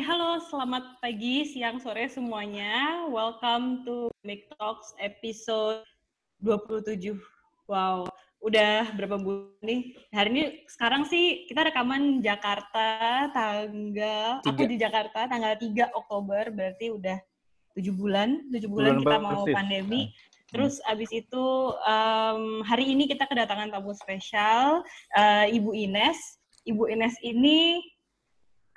halo, selamat pagi, siang, sore semuanya. Welcome to Make Talks episode 27. Wow, udah berapa bulan nih? Hari ini sekarang sih kita rekaman Jakarta tanggal Tiga. aku di Jakarta tanggal 3 Oktober, berarti udah tujuh bulan, tujuh bulan, Bulan kita mau pandemi. Terus abis itu em, hari ini kita kedatangan tamu spesial eh, Ibu Ines. Ibu Ines ini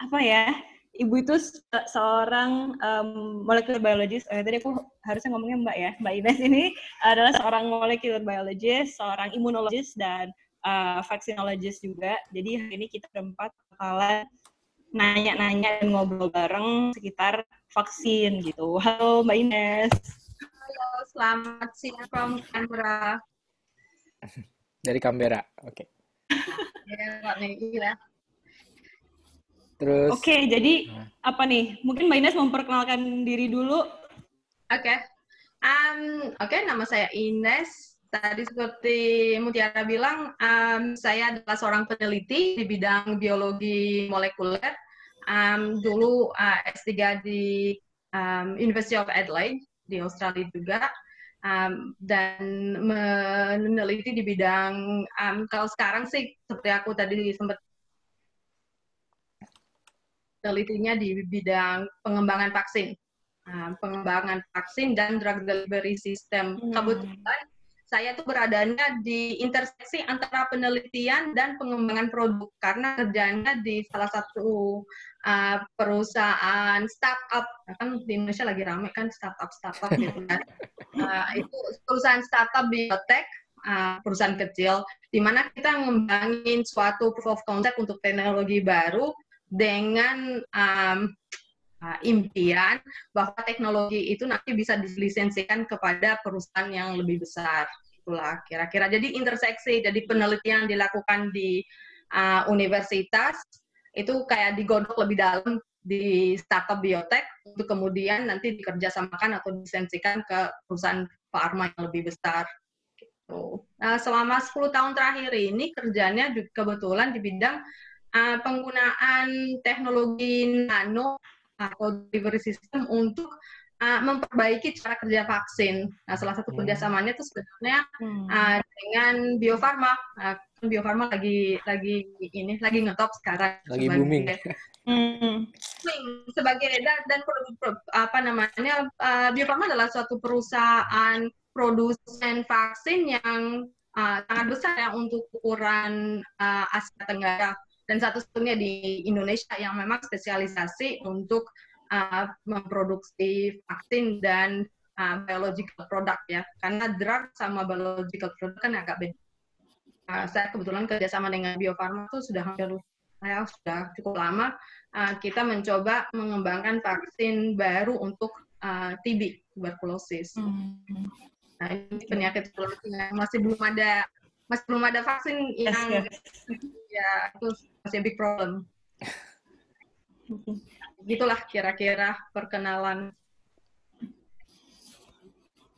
apa ya? Ibu itu se- seorang em, molecular biologist. Eh, tadi aku harusnya ngomongnya Mbak ya. Mbak Ines ini adalah seorang molecular biologist, seorang immunologist dan eh, vaccinologist juga. Jadi hari ini kita berempat bakalan nanya-nanya dan ngobrol bareng sekitar vaksin gitu. Halo Mbak Ines. Halo, selamat siang from Canberra. dari Canberra. Oke. Ya, Pak Megi lah. Terus Oke, jadi Nah. apa nih? Mungkin Mbak Ines memperkenalkan diri dulu. Oke. Um, Oke, nama saya Ines. Tadi seperti Mutiara bilang, um, saya adalah seorang peneliti di bidang biologi molekuler. Um, dulu uh, S3 di um, University of Adelaide di Australia juga. Um, dan meneliti di bidang, um, kalau sekarang sih seperti aku tadi sempat penelitinya di bidang pengembangan vaksin, Nah, pengembangan vaksin dan drug delivery system. Hmm. Kebetulan saya tuh beradanya di interseksi antara penelitian dan pengembangan produk karena kerjanya di salah satu uh, perusahaan startup. Nah, kan di Indonesia lagi rame kan startup startup gitu kan. Uh, itu perusahaan startup biotech uh, perusahaan kecil di mana kita ngembangin suatu proof of concept untuk teknologi baru dengan um, uh, impian bahwa teknologi itu nanti bisa dilisensikan kepada perusahaan yang lebih besar. Itulah kira-kira. Jadi interseksi, jadi penelitian dilakukan di uh, universitas itu kayak digodok lebih dalam di startup biotech untuk kemudian nanti dikerjasamakan atau disensikan ke perusahaan pharma yang lebih besar. Gitu. Nah, selama 10 tahun terakhir ini kerjanya kebetulan di bidang uh, penggunaan teknologi nano atau delivery system untuk uh, memperbaiki cara kerja vaksin. Nah, salah satu Hmm. kerjasamanya itu sebenarnya Hmm. uh, dengan Bio Farma. Uh, Bio Farma lagi lagi ini lagi ngetop sekarang Lagi sebagai- booming. Hmm. booming sebagai dan, dan produk pro- apa namanya uh, Bio Farma adalah suatu perusahaan produsen vaksin yang uh, sangat besar ya untuk ukuran uh, Asia Tenggara dan satu-satunya di Indonesia yang memang spesialisasi untuk uh, memproduksi vaksin dan uh, biological product ya karena drug sama biological product kan agak beda. Uh, saya kebetulan kerjasama dengan Bio Farma itu sudah hampir saya sudah cukup lama uh, kita mencoba mengembangkan vaksin baru untuk uh, TB tuberkulosis. Hmm. Nah, ini penyakit tuberkulosis yang masih belum ada masih belum ada vaksin Yes, yang yes. ya itu masih big problem. Gitulah kira-kira perkenalan.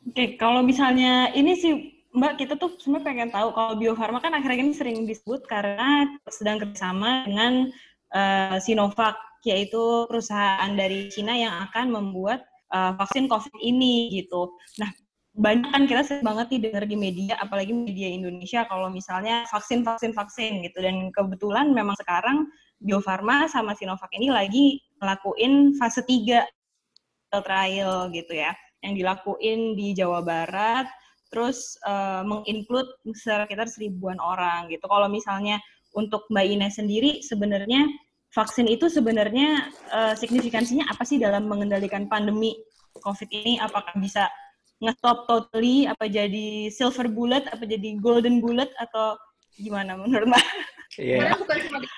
Oke, kalau misalnya ini sih Mbak, kita tuh sebenarnya pengen tahu kalau Bio Farma kan akhirnya ini sering disebut karena sedang kerjasama dengan eh, Sinovac, yaitu perusahaan dari Cina yang akan membuat eh, vaksin COVID ini gitu. Nah, banyak kan kita sering banget nih dengar di media, apalagi media Indonesia kalau misalnya vaksin, vaksin, vaksin gitu. Dan kebetulan memang sekarang Bio Farma sama Sinovac ini lagi ngelakuin fase 3 trial gitu ya yang dilakuin di Jawa Barat, terus uh, menginclude sekitar seribuan orang gitu. Kalau misalnya untuk Mbak Ines sendiri, sebenarnya vaksin itu sebenarnya uh, signifikansinya apa sih dalam mengendalikan pandemi COVID ini? Apakah bisa nge-stop totally, apa jadi silver bullet, apa jadi golden bullet, atau gimana menurut Mbak? Iya. Sebenarnya bukan cuma di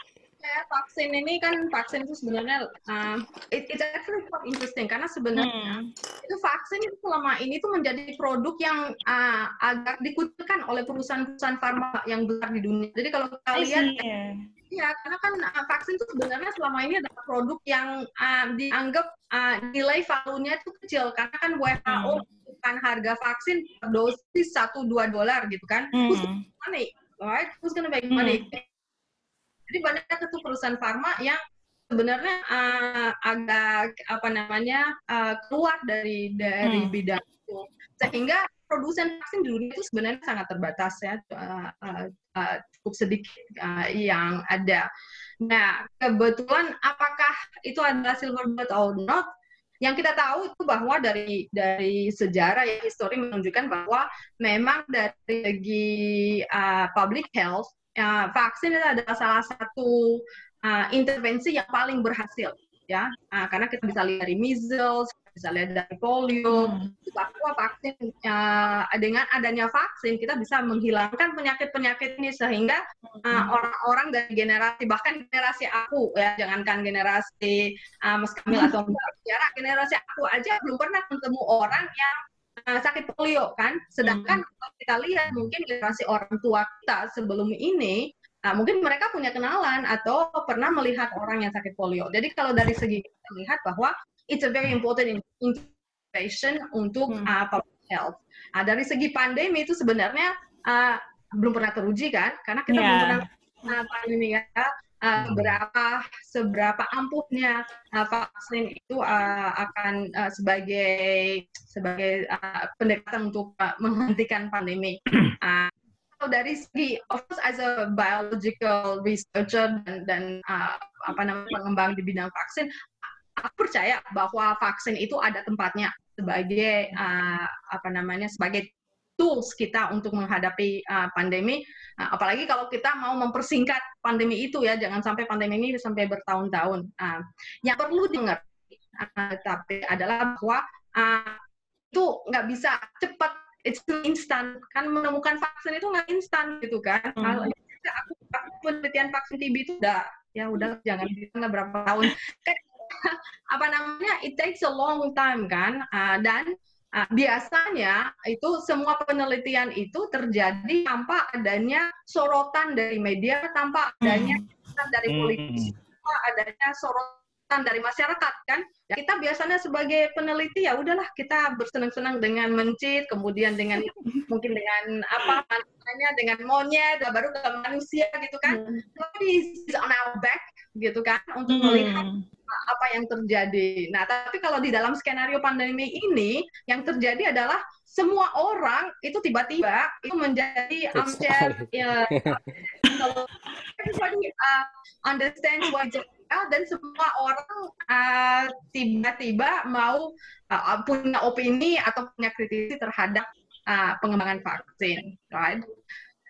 ya, vaksin ini kan vaksin itu sebenarnya uh, it, it's actually quite interesting karena sebenarnya Hmm. itu vaksin itu selama ini tuh menjadi produk yang uh, agak dikucilkan oleh perusahaan-perusahaan farma yang besar di dunia. Jadi kalau kita lihat yeah. Iya, karena kan uh, vaksin itu sebenarnya selama ini adalah produk yang uh, dianggap uh, nilai value-nya itu kecil karena kan WHO Hmm. menentukan harga vaksin per dosis 1 2 dolar gitu kan. Who's Hmm. make money? Alright, who's gonna make Hmm. money? Jadi banyak itu perusahaan farma yang sebenarnya uh, agak apa namanya uh, keluar dari dari hmm. bidang itu sehingga produsen vaksin di dunia itu sebenarnya sangat terbatas ya uh, uh, uh, cukup sedikit uh, yang ada. Nah kebetulan apakah itu adalah silver bullet or not? Yang kita tahu itu bahwa dari dari sejarah ya histori menunjukkan bahwa memang dari segi uh, public health uh, vaksin itu adalah salah satu uh, intervensi yang paling berhasil ya uh, karena kita bisa lihat dari measles bisa lihat dari polio hmm. bahwa vaksin uh, dengan adanya vaksin kita bisa menghilangkan penyakit-penyakit ini sehingga uh, orang-orang dari generasi bahkan generasi aku ya jangankan generasi uh, Mas Kamil atau Mbak Tiara generasi aku aja belum pernah ketemu orang yang uh, sakit polio kan sedangkan hmm. kalau kita lihat mungkin generasi orang tua kita sebelum ini Nah, mungkin mereka punya kenalan atau pernah melihat orang yang sakit polio. Jadi kalau dari segi kita lihat bahwa it's a very important intervention untuk hmm. uh, public health. Nah, dari segi pandemi itu sebenarnya uh, belum pernah teruji kan, karena kita yeah. belum pernah uh, pandemi ya. Uh, berapa seberapa ampuhnya uh, vaksin itu uh, akan uh, sebagai sebagai uh, pendekatan untuk uh, menghentikan pandemi. Uh, dari segi of course as a biological researcher dan, dan uh, apa namanya pengembang di bidang vaksin aku percaya bahwa vaksin itu ada tempatnya sebagai uh, apa namanya sebagai tools kita untuk menghadapi uh, pandemi. Uh, apalagi kalau kita mau mempersingkat pandemi itu ya jangan sampai pandemi ini sampai bertahun-tahun. Uh, yang perlu dengar uh, tapi adalah bahwa uh, itu nggak bisa cepat it's instan kan menemukan vaksin itu nggak instan gitu kan. Hmm. kalau aku, aku penelitian vaksin TB itu udah ya udah jangan bilang berapa tahun apa namanya it takes a long time kan uh, dan uh, biasanya itu semua penelitian itu terjadi tanpa adanya sorotan dari media tanpa adanya hmm. dari politisi tanpa adanya sorotan dari masyarakat kan ya, kita biasanya sebagai peneliti ya udahlah kita bersenang-senang dengan mencit kemudian dengan mungkin dengan apa namanya dengan monyet baru ke manusia gitu kan hmm. tapi on our back gitu kan untuk hmm. melihat yang terjadi. Nah, tapi kalau di dalam skenario pandemi ini yang terjadi adalah semua orang itu tiba-tiba itu menjadi armchair ya everybody uh, understand what dan semua orang uh, tiba-tiba mau uh, punya opini atau punya kritisi terhadap uh, pengembangan vaksin, right?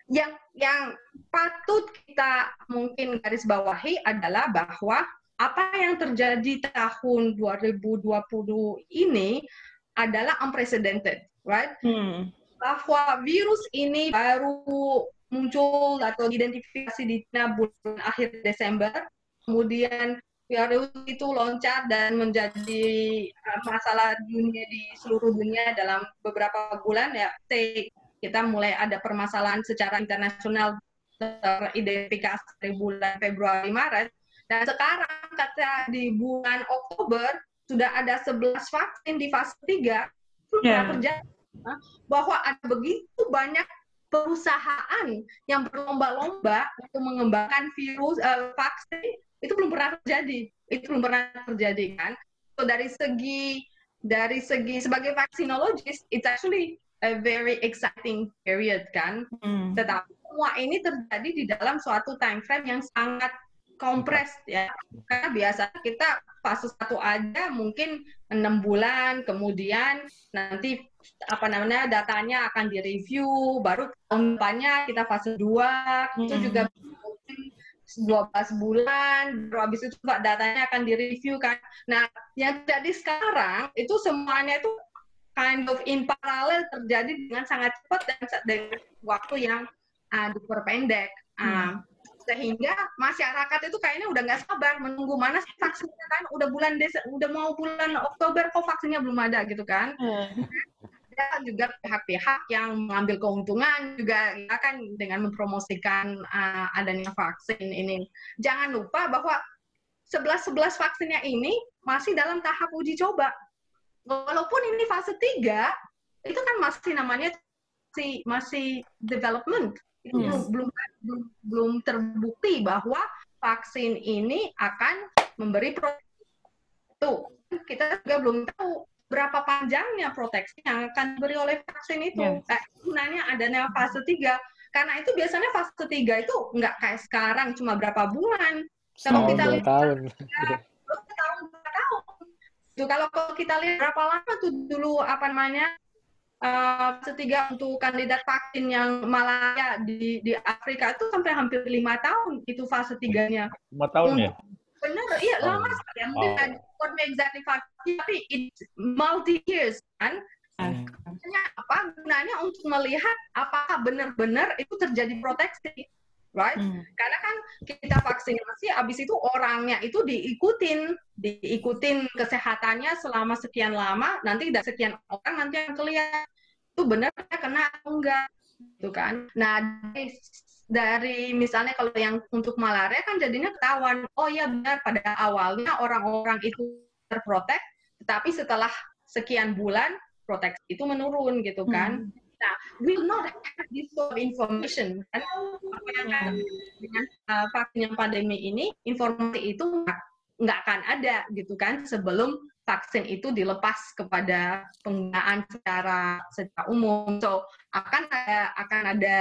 Yang yang patut kita mungkin garis bawahi adalah bahwa apa yang terjadi tahun 2020 ini adalah unprecedented, right? Hmm. Bahwa virus ini baru muncul atau identifikasi di bulan akhir Desember, kemudian virus itu loncat dan menjadi uh, masalah dunia di seluruh dunia dalam beberapa bulan ya. Kita mulai ada permasalahan secara internasional teridentifikasi dari bulan Februari Maret dan sekarang kata di bulan Oktober sudah ada 11 vaksin di fase 3 yeah. terjadi bahwa ada begitu banyak perusahaan yang berlomba-lomba untuk mengembangkan virus uh, vaksin. Itu belum pernah terjadi. Itu belum pernah terjadi kan? So dari segi dari segi sebagai vaksinologis it's actually a very exciting period kan? Mm. tetapi semua ini terjadi di dalam suatu time frame yang sangat kompres ya. Karena biasa kita fase satu aja mungkin enam bulan kemudian nanti apa namanya datanya akan direview baru tahun depannya kita fase dua hmm. itu juga mungkin 12 bulan baru habis itu datanya akan direview kan. Nah yang jadi sekarang itu semuanya itu kind of in parallel terjadi dengan sangat cepat dan dengan waktu yang uh, diperpendek. Uh, sehingga masyarakat itu kayaknya udah nggak sabar menunggu mana vaksinnya kan? Udah bulan Des udah mau bulan Oktober kok vaksinnya belum ada gitu kan? Hmm. ada juga pihak-pihak yang mengambil keuntungan juga ya kan dengan mempromosikan uh, adanya vaksin ini. Jangan lupa bahwa 11 11 vaksinnya ini masih dalam tahap uji coba. Walaupun ini fase 3 itu kan masih namanya masih masih development itu yes. belum belum belum terbukti bahwa vaksin ini akan memberi proteksi. Tuh, kita juga belum tahu berapa panjangnya proteksi yang akan diberi oleh vaksin itu. Yes. Eh, gunanya adanya fase 3. Karena itu biasanya fase 3 itu nggak kayak sekarang cuma berapa bulan. Kalau kita lihat tahun. berapa tahun tahun. Tuh, kalau kalau kita lihat berapa lama tuh dulu apa namanya eh, fase 3 untuk kandidat vaksin yang malaria di di Afrika itu sampai hampir lima tahun itu fase tiganya. Lima tahun ya? Bener, iya Oh. lama sekali. Ya, mungkin Oh. nggak bukan exactly years, tapi it's multi years kan. Hmm. Gunanya apa? Gunanya untuk melihat apakah benar-benar itu terjadi proteksi, right? Hmm. Karena kan kita vaksinasi, habis itu orangnya itu diikutin, diikutin kesehatannya selama sekian lama, nanti dari sekian orang nanti yang kelihatan itu benar kena atau enggak, gitu kan? Nah dari, dari misalnya kalau yang untuk malaria kan jadinya ketahuan, oh ya benar pada awalnya orang-orang itu terprotek, tetapi setelah sekian bulan proteksi itu menurun gitu kan. Nah, will not have this sort of information kan? Dengan uh, vaksin yang pandemi ini, informasi itu nggak- akan ada gitu kan sebelum vaksin itu dilepas kepada penggunaan secara secara umum. So akan ada akan ada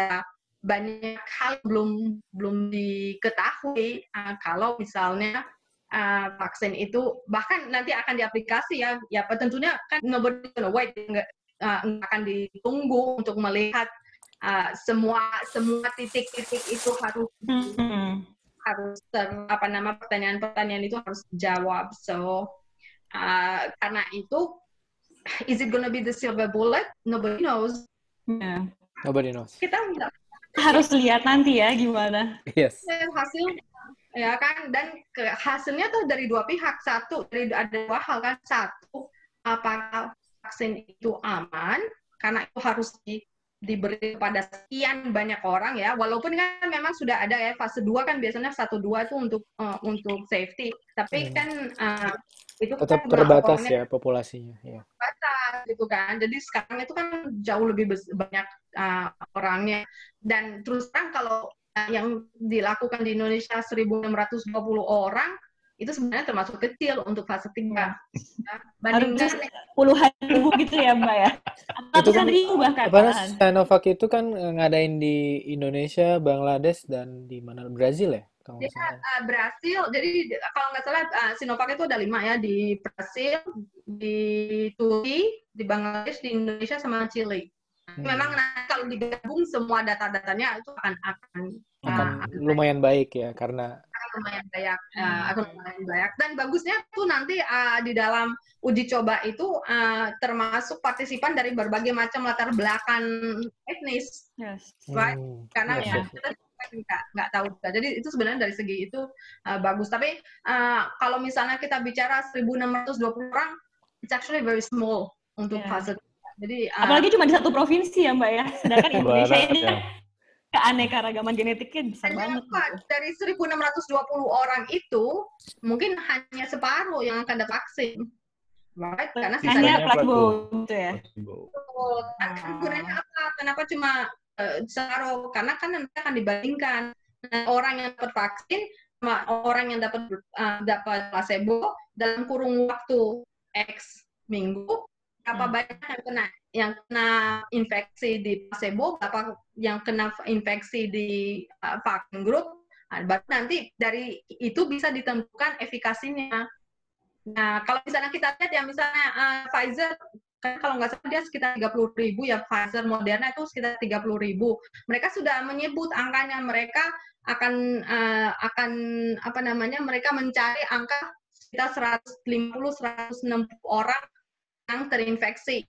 banyak hal belum belum diketahui uh, kalau misalnya uh, vaksin itu bahkan nanti akan diaplikasi ya ya tentunya kan nobody gonna wait uh, akan ditunggu untuk melihat uh, semua semua titik-titik itu harus Hmm. harus ter, apa nama pertanyaan-pertanyaan itu harus dijawab. So uh, karena itu is it gonna be the silver bullet? Nobody knows. Ya. Nobody knows. Kita nggak Harus lihat nanti ya gimana. Yes. tahu hasil ya kan dan ke, hasilnya tuh dari dua pihak satu dari ada dua hal kan satu apakah vaksin itu aman karena itu harus di, diberi kepada sekian banyak orang ya walaupun kan memang sudah ada ya fase 2 kan biasanya satu dua tuh untuk eh, untuk safety tapi Hmm. kan eh, itu Tetap kan terbatas ya populasinya. Ya. terbatas gitu kan. Jadi sekarang itu kan jauh lebih banyak uh, orangnya dan terus terang kalau uh, yang dilakukan di Indonesia 1.620 orang itu sebenarnya termasuk kecil untuk fase 3. Ya. Bandingkan Harusnya puluhan ribu gitu ya Mbak ya. Itu Ratusan kan- ribu bahkan. Apa malahan. Sinovac itu kan eh, ngadain di Indonesia, Bangladesh dan di mana Brazil ya? Kalau salah. uh, Brasil, jadi kalau nggak salah uh, Sinovac itu ada lima ya di Brasil, di Turki, di Bangladesh, di Indonesia sama Chile. Hmm. Memang nanti kalau digabung semua data-datanya itu akan akan akan uh, lumayan baik ya karena lumayan banyak, uh, akan lumayan banyak. Dan bagusnya tuh nanti uh, di dalam uji coba itu uh, termasuk partisipan dari berbagai macam latar belakang etnis, Yes. right? hmm, Karena yes, ya. yes, yes. kita kan nggak nggak tahu juga. Jadi itu sebenarnya dari segi itu uh, bagus. Tapi uh, kalau misalnya kita bicara 1.620 orang, it's actually very small untuk Ya. fase. Jadi uh, Apalagi cuma di satu provinsi ya Mbak ya. Sedangkan Indonesia Barat ini ya. Keanekaragaman genetiknya besar Dan banget. gitu. dari 1.620 orang itu mungkin hanya separuh yang akan dapat vaksin. Right? Karena sisanya placebo gitu ya. betul. Ah. gunanya apa? Kenapa cuma eh, separuh? Karena kan nanti akan dibandingkan Nah, orang yang dapat vaksin sama orang yang dapat eh, dapat placebo dalam kurung waktu X minggu berapa Hmm. banyak yang kena yang kena infeksi di placebo, berapa yang kena infeksi di uh, vaksin grup. Nah, baru nanti dari itu bisa ditentukan efikasinya. Nah, kalau misalnya kita lihat ya misalnya uh, Pfizer kan kalau nggak salah dia sekitar 30 ribu ya Pfizer Moderna itu sekitar 30 ribu. Mereka sudah menyebut angkanya mereka akan uh, akan apa namanya mereka mencari angka sekitar 150-160 orang yang terinfeksi.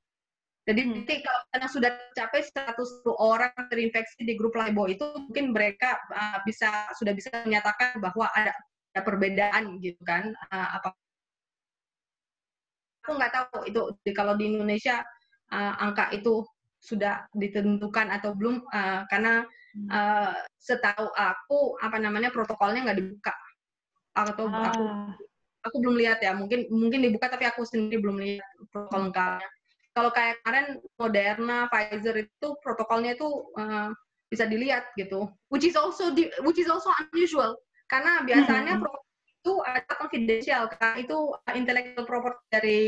Jadi Hmm. nanti kalau karena sudah capai 100 orang terinfeksi di grup Laibo itu mungkin mereka uh, bisa sudah bisa menyatakan bahwa ada, ada perbedaan gitu kan uh, apa aku nggak tahu itu di- kalau di Indonesia uh, angka itu sudah ditentukan atau belum uh, karena uh, setahu aku apa namanya protokolnya nggak dibuka atau Ah, aku belum lihat ya mungkin mungkin dibuka tapi aku sendiri belum lihat protokol lengkapnya kalau kayak kemarin Moderna Pfizer itu protokolnya itu uh, bisa dilihat gitu which is also di- which is also unusual karena biasanya Hmm. protokol itu ada confidential karena itu intellectual property dari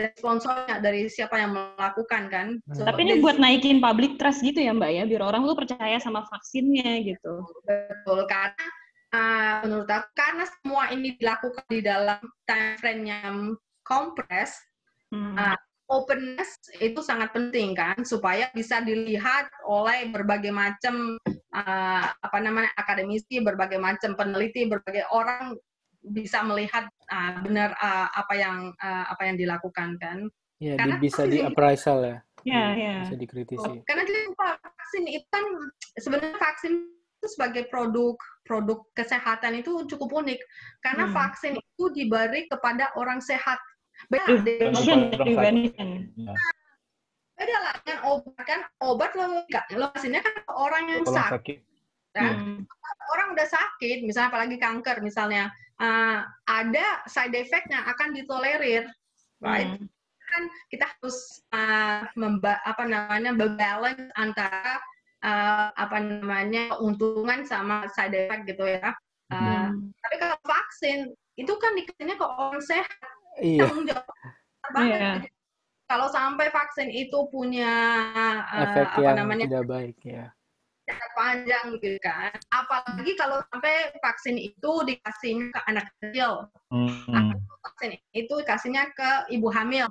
dari sponsornya dari siapa yang melakukan kan. So, Tapi ini buat naikin public trust gitu ya Mbak ya, biar orang tuh percaya sama vaksinnya gitu. Betul karena menurut aku karena semua ini dilakukan di dalam time frame yang kompres, hmm. uh, openness itu sangat penting kan supaya bisa dilihat oleh berbagai macam uh, apa namanya akademisi, berbagai macam peneliti, berbagai orang bisa melihat uh, benar uh, apa yang uh, apa yang dilakukan kan. Ya, karena di, bisa di appraisal ya. Ya, ya. Bisa dikritisi. Karena jadi vaksin itu kan sebenarnya vaksin sebagai produk produk kesehatan itu cukup unik karena hmm. vaksin itu diberi kepada orang sehat beda beda lah kan obat kan obat lo nggak lo kasihnya kan orang yang sakit, sakit. Kan? Hmm. orang udah sakit misalnya apalagi kanker misalnya uh, ada side effect yang akan ditolerir right hmm. kan kita harus uh, memba apa namanya balance antara uh, apa namanya keuntungan sama side effect gitu ya uh, hmm. tapi kalau vaksin itu kan dikasihnya ke orang sehat iya. tanggung jawab banget. Iya. Kalau sampai vaksin itu punya uh, efek apa yang namanya tidak baik ya panjang gitu kan. Apalagi kalau sampai vaksin itu dikasihnya ke anak kecil. Hmm. vaksin itu dikasihnya ke ibu hamil.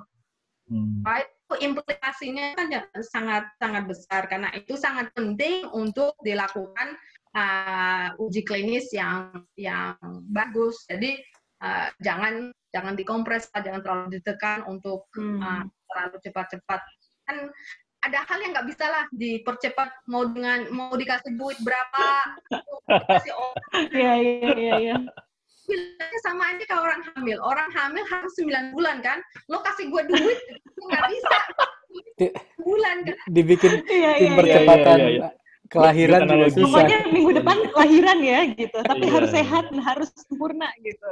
Hmm. Itu implikasinya kan ya sangat sangat besar karena itu sangat penting untuk dilakukan uh, uji klinis yang yang bagus. Jadi uh, jangan jangan dikompres, jangan terlalu ditekan untuk hmm. uh, terlalu cepat-cepat. Kan ada hal yang nggak bisa lah dipercepat mau dengan mau dikasih duit berapa, dikasih orang. Iya iya iya. Bilangnya sama aja kayak orang hamil. Orang hamil harus 9 bulan kan. Lo kasih gue duit nggak bisa. bulan kan. Dibikin iya, iya, percepatan. Iya, iya kelahiran juga susah. Pokoknya minggu depan kelahiran ya gitu, tapi yeah. harus sehat, harus sempurna gitu.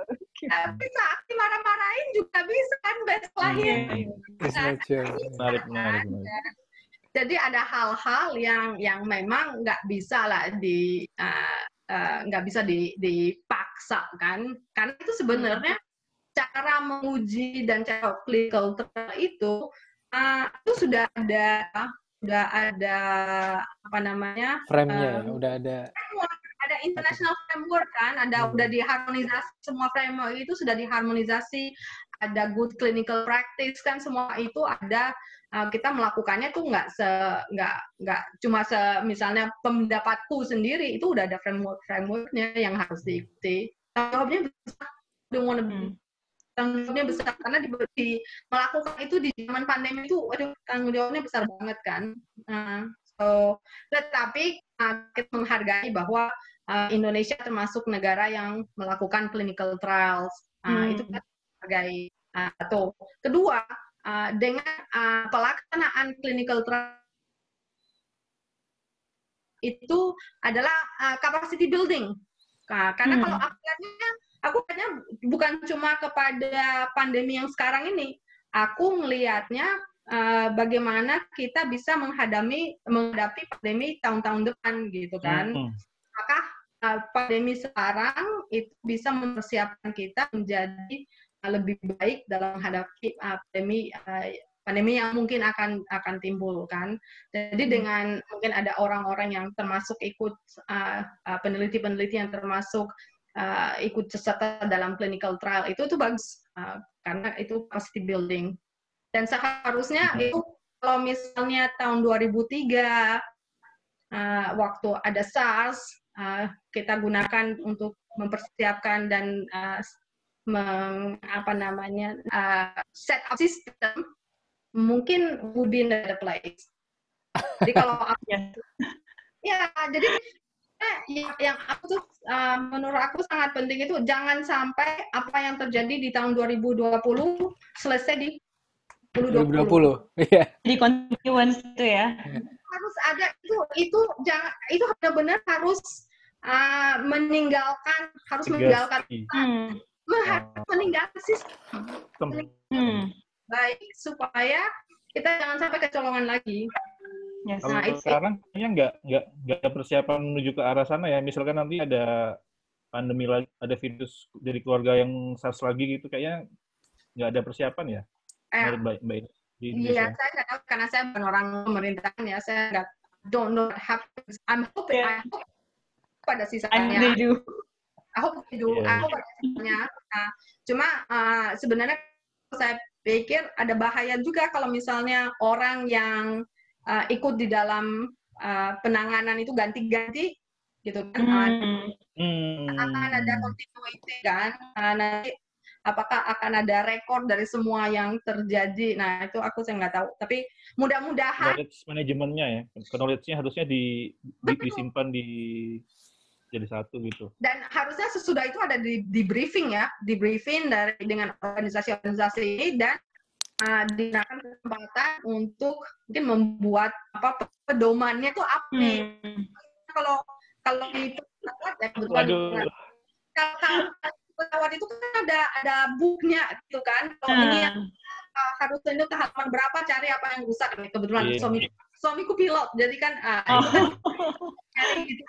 Tapi saat marah-marahin juga bisa kan best lahir. Menarik, menarik, menarik. Jadi ada hal-hal yang yang memang nggak bisa lah di uh, uh, nggak bisa di, dipaksa kan, karena itu sebenarnya cara menguji dan cara clinical trial itu uh, itu sudah ada udah ada apa namanya frame-nya um, ya, udah ada. ada international framework kan, ada hmm. udah diharmonisasi semua framework itu sudah diharmonisasi, ada good clinical practice kan? Semua itu ada uh, kita melakukannya tuh nggak se nggak nggak cuma se misalnya pendapatku sendiri itu udah ada framework frameworknya yang harus diikuti. Jawabnya besar, wanna be tanggung jawabnya besar karena di, di melakukan itu di zaman pandemi itu waduh tanggung jawabnya besar banget kan. Uh, so tetapi uh, kita menghargai bahwa uh, Indonesia termasuk negara yang melakukan clinical trials. Uh, hmm. itu kita menghargai uh, atau kedua uh, dengan uh, pelaksanaan clinical trial itu adalah uh, capacity building nah, karena hmm. kalau akhirnya aku kayaknya bukan cuma kepada pandemi yang sekarang ini. Aku melihatnya uh, bagaimana kita bisa menghadapi menghadapi pandemi tahun-tahun depan gitu kan. Mm -hmm. Apakah uh, pandemi sekarang itu bisa mempersiapkan kita menjadi lebih baik dalam menghadapi uh, pandemi uh, pandemi yang mungkin akan akan timbul kan. Jadi hmm. dengan mungkin ada orang-orang yang termasuk ikut peneliti-peneliti uh, peneliti yang termasuk uh, ikut serta dalam clinical trial itu itu bagus uh, karena itu capacity building dan seharusnya hmm. itu kalau misalnya tahun 2003 uh, waktu ada SARS uh, kita gunakan untuk mempersiapkan dan uh, meng, apa namanya uh, set up system mungkin would be in the place. Jadi kalau ya jadi yang, yang aku tuh uh, menurut aku sangat penting itu jangan sampai apa yang terjadi di tahun 2020 selesai di 2020. 2020. Iya. Di continuance itu ya. Harus ada itu itu jangan itu benar-benar harus uh, meninggalkan harus Tegas. meninggalkan hmm. Harus meninggalkan sistem. Hmm. Baik supaya kita jangan sampai kecolongan lagi. Yes. Kalau nah, sekarang kayaknya nggak nggak nggak ada persiapan menuju ke arah sana ya. Misalkan nanti ada pandemi lagi, ada virus dari keluarga yang SARS lagi gitu, kayaknya nggak ada persiapan ya? Eh, Menurut Mbak, Mbak Ines di Iya, saya nggak tahu karena saya bukan orang pemerintahan ya. Saya nggak don't know what happens. I'm hoping, Yeah. I hope pada sisanya. do. They do. Yeah. I hope pada sisanya. Nah, cuma uh, sebenarnya saya pikir ada bahaya juga kalau misalnya orang yang uh, ikut di dalam uh, penanganan itu ganti-ganti gitu kan. Uh, Hmm. Hmm. akan ada continuity kan Uh, nanti apakah akan ada rekor dari semua yang terjadi nah itu aku saya nggak tahu tapi mudah-mudahan knowledge manajemennya ya. Knowledge-nya harusnya di, di- disimpan di jadi satu gitu. dan harusnya sesudah itu ada di, di briefing ya di briefing dari dengan organisasi-organisasi ini dan uh, digunakan kesempatan untuk mungkin membuat apa pedomannya itu apa nih Hmm. kalau kalau pesawat ya kebetulan pesawat itu kan ada ada booknya gitu kan kalau ini yang Nah, uh, harus tunjuk ke halaman berapa cari apa yang rusak nih kebetulan Iya. suami suamiku pilot jadi kan uh, Oh. itu kan cari gitu.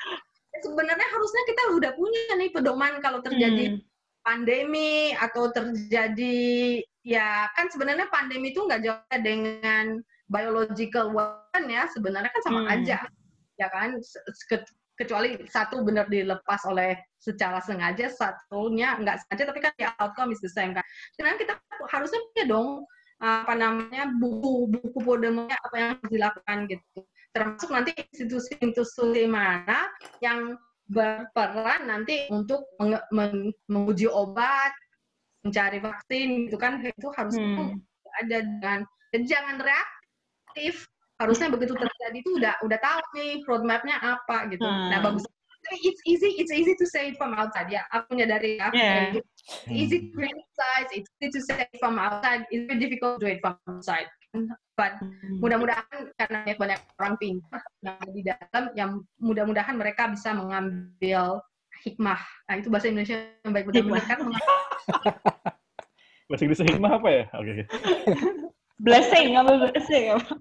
Sebenarnya harusnya kita udah punya nih pedoman kalau terjadi Hmm. pandemi atau terjadi ya kan sebenarnya pandemi itu nggak jauh dengan biological weapon ya sebenarnya kan sama Hmm. aja ya kan ke- kecuali satu benar dilepas oleh secara sengaja satunya nggak sengaja tapi kan ya outcome is the same kan sekarang kita harusnya punya dong apa namanya buku buku podemnya apa yang harus dilakukan gitu termasuk nanti institusi-institusi mana yang berperan nanti untuk menge- men- menguji obat, mencari vaksin gitu kan itu harus Hmm. ada dengan dan jangan reaktif. Harusnya begitu terjadi itu udah udah tahu nih roadmap-nya apa gitu. Hmm. Nah bagus. It's easy, it's easy to say it from outside ya. Aku menyadari ya. Yeah. It's easy to criticize, it's easy to say it from outside. It's very difficult to do it from outside. But Hmm. mudah-mudahan karena banyak, banyak orang pintar yang di dalam yang mudah-mudahan mereka bisa mengambil hikmah nah itu bahasa Indonesia yang baik kan mengambil Bahasa Inggris hikmah apa ya? Oke. oke. Blessing, apa blessing? apa?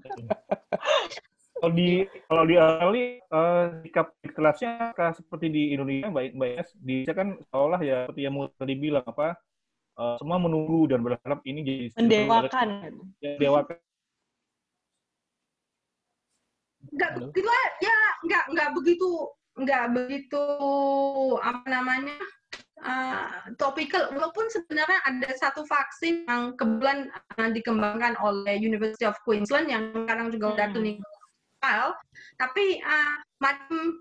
Kalau di kalau di Australia eh, sikap kelasnya seperti di Indonesia baik baik di Indonesia kan seolah ya seperti yang mau tadi bilang apa eh, semua menunggu dan berharap ini jadi Mendewakan. mendewakan nggak Halo? begitu lah, ya nggak nggak begitu nggak begitu apa namanya uh, topikal walaupun sebenarnya ada satu vaksin yang kebetulan uh, dikembangkan oleh University of Queensland yang sekarang juga udah Hmm. clinical trial tapi uh, macam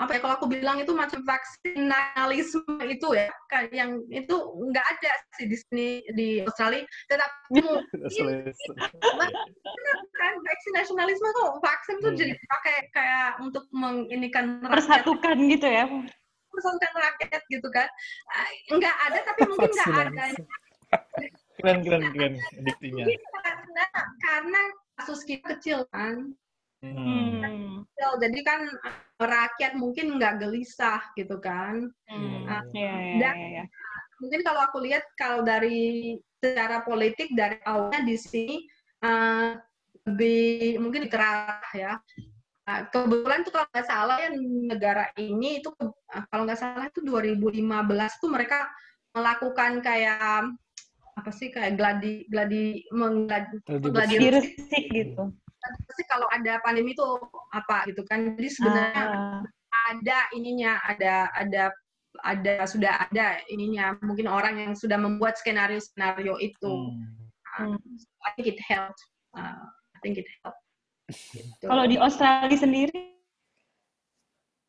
apa ya kalau aku bilang itu macam vaksin nasionalisme itu ya kan yang itu nggak ada sih di sini di Australia. Tetapi kan vaksin nasionalisme tuh vaksin tuh Hmm. jadi pakai kayak untuk menginikan rakyat. Persatukan gitu ya. persatukan rakyat gitu kan. Ah, nggak ada tapi mungkin nggak ada. Keren keren keren diktinya. mungkin karena karena kasus kita kecil kan Hmm. Hmm. kecil jadi kan ah, rakyat mungkin nggak gelisah gitu kan Hmm. Ah, Iya, iya, dan- iya, iya. mungkin kalau aku lihat kalau dari secara politik dari awalnya di sini uh, lebih mungkin kerah ya. Uh, kebetulan tuh kalau nggak salah ya negara ini itu uh, kalau nggak salah itu 2015 tuh mereka melakukan kayak apa sih kayak gladi gladi menggladi Gladi gladi Virus sick gitu. Sih kalau ada pandemi itu apa gitu kan jadi sebenarnya Ah. ada ininya ada ada ada sudah ada ininya mungkin orang yang sudah membuat skenario skenario itu Hmm. I think it helped Uh, I think it helped Gitu. Kalau di Australia sendiri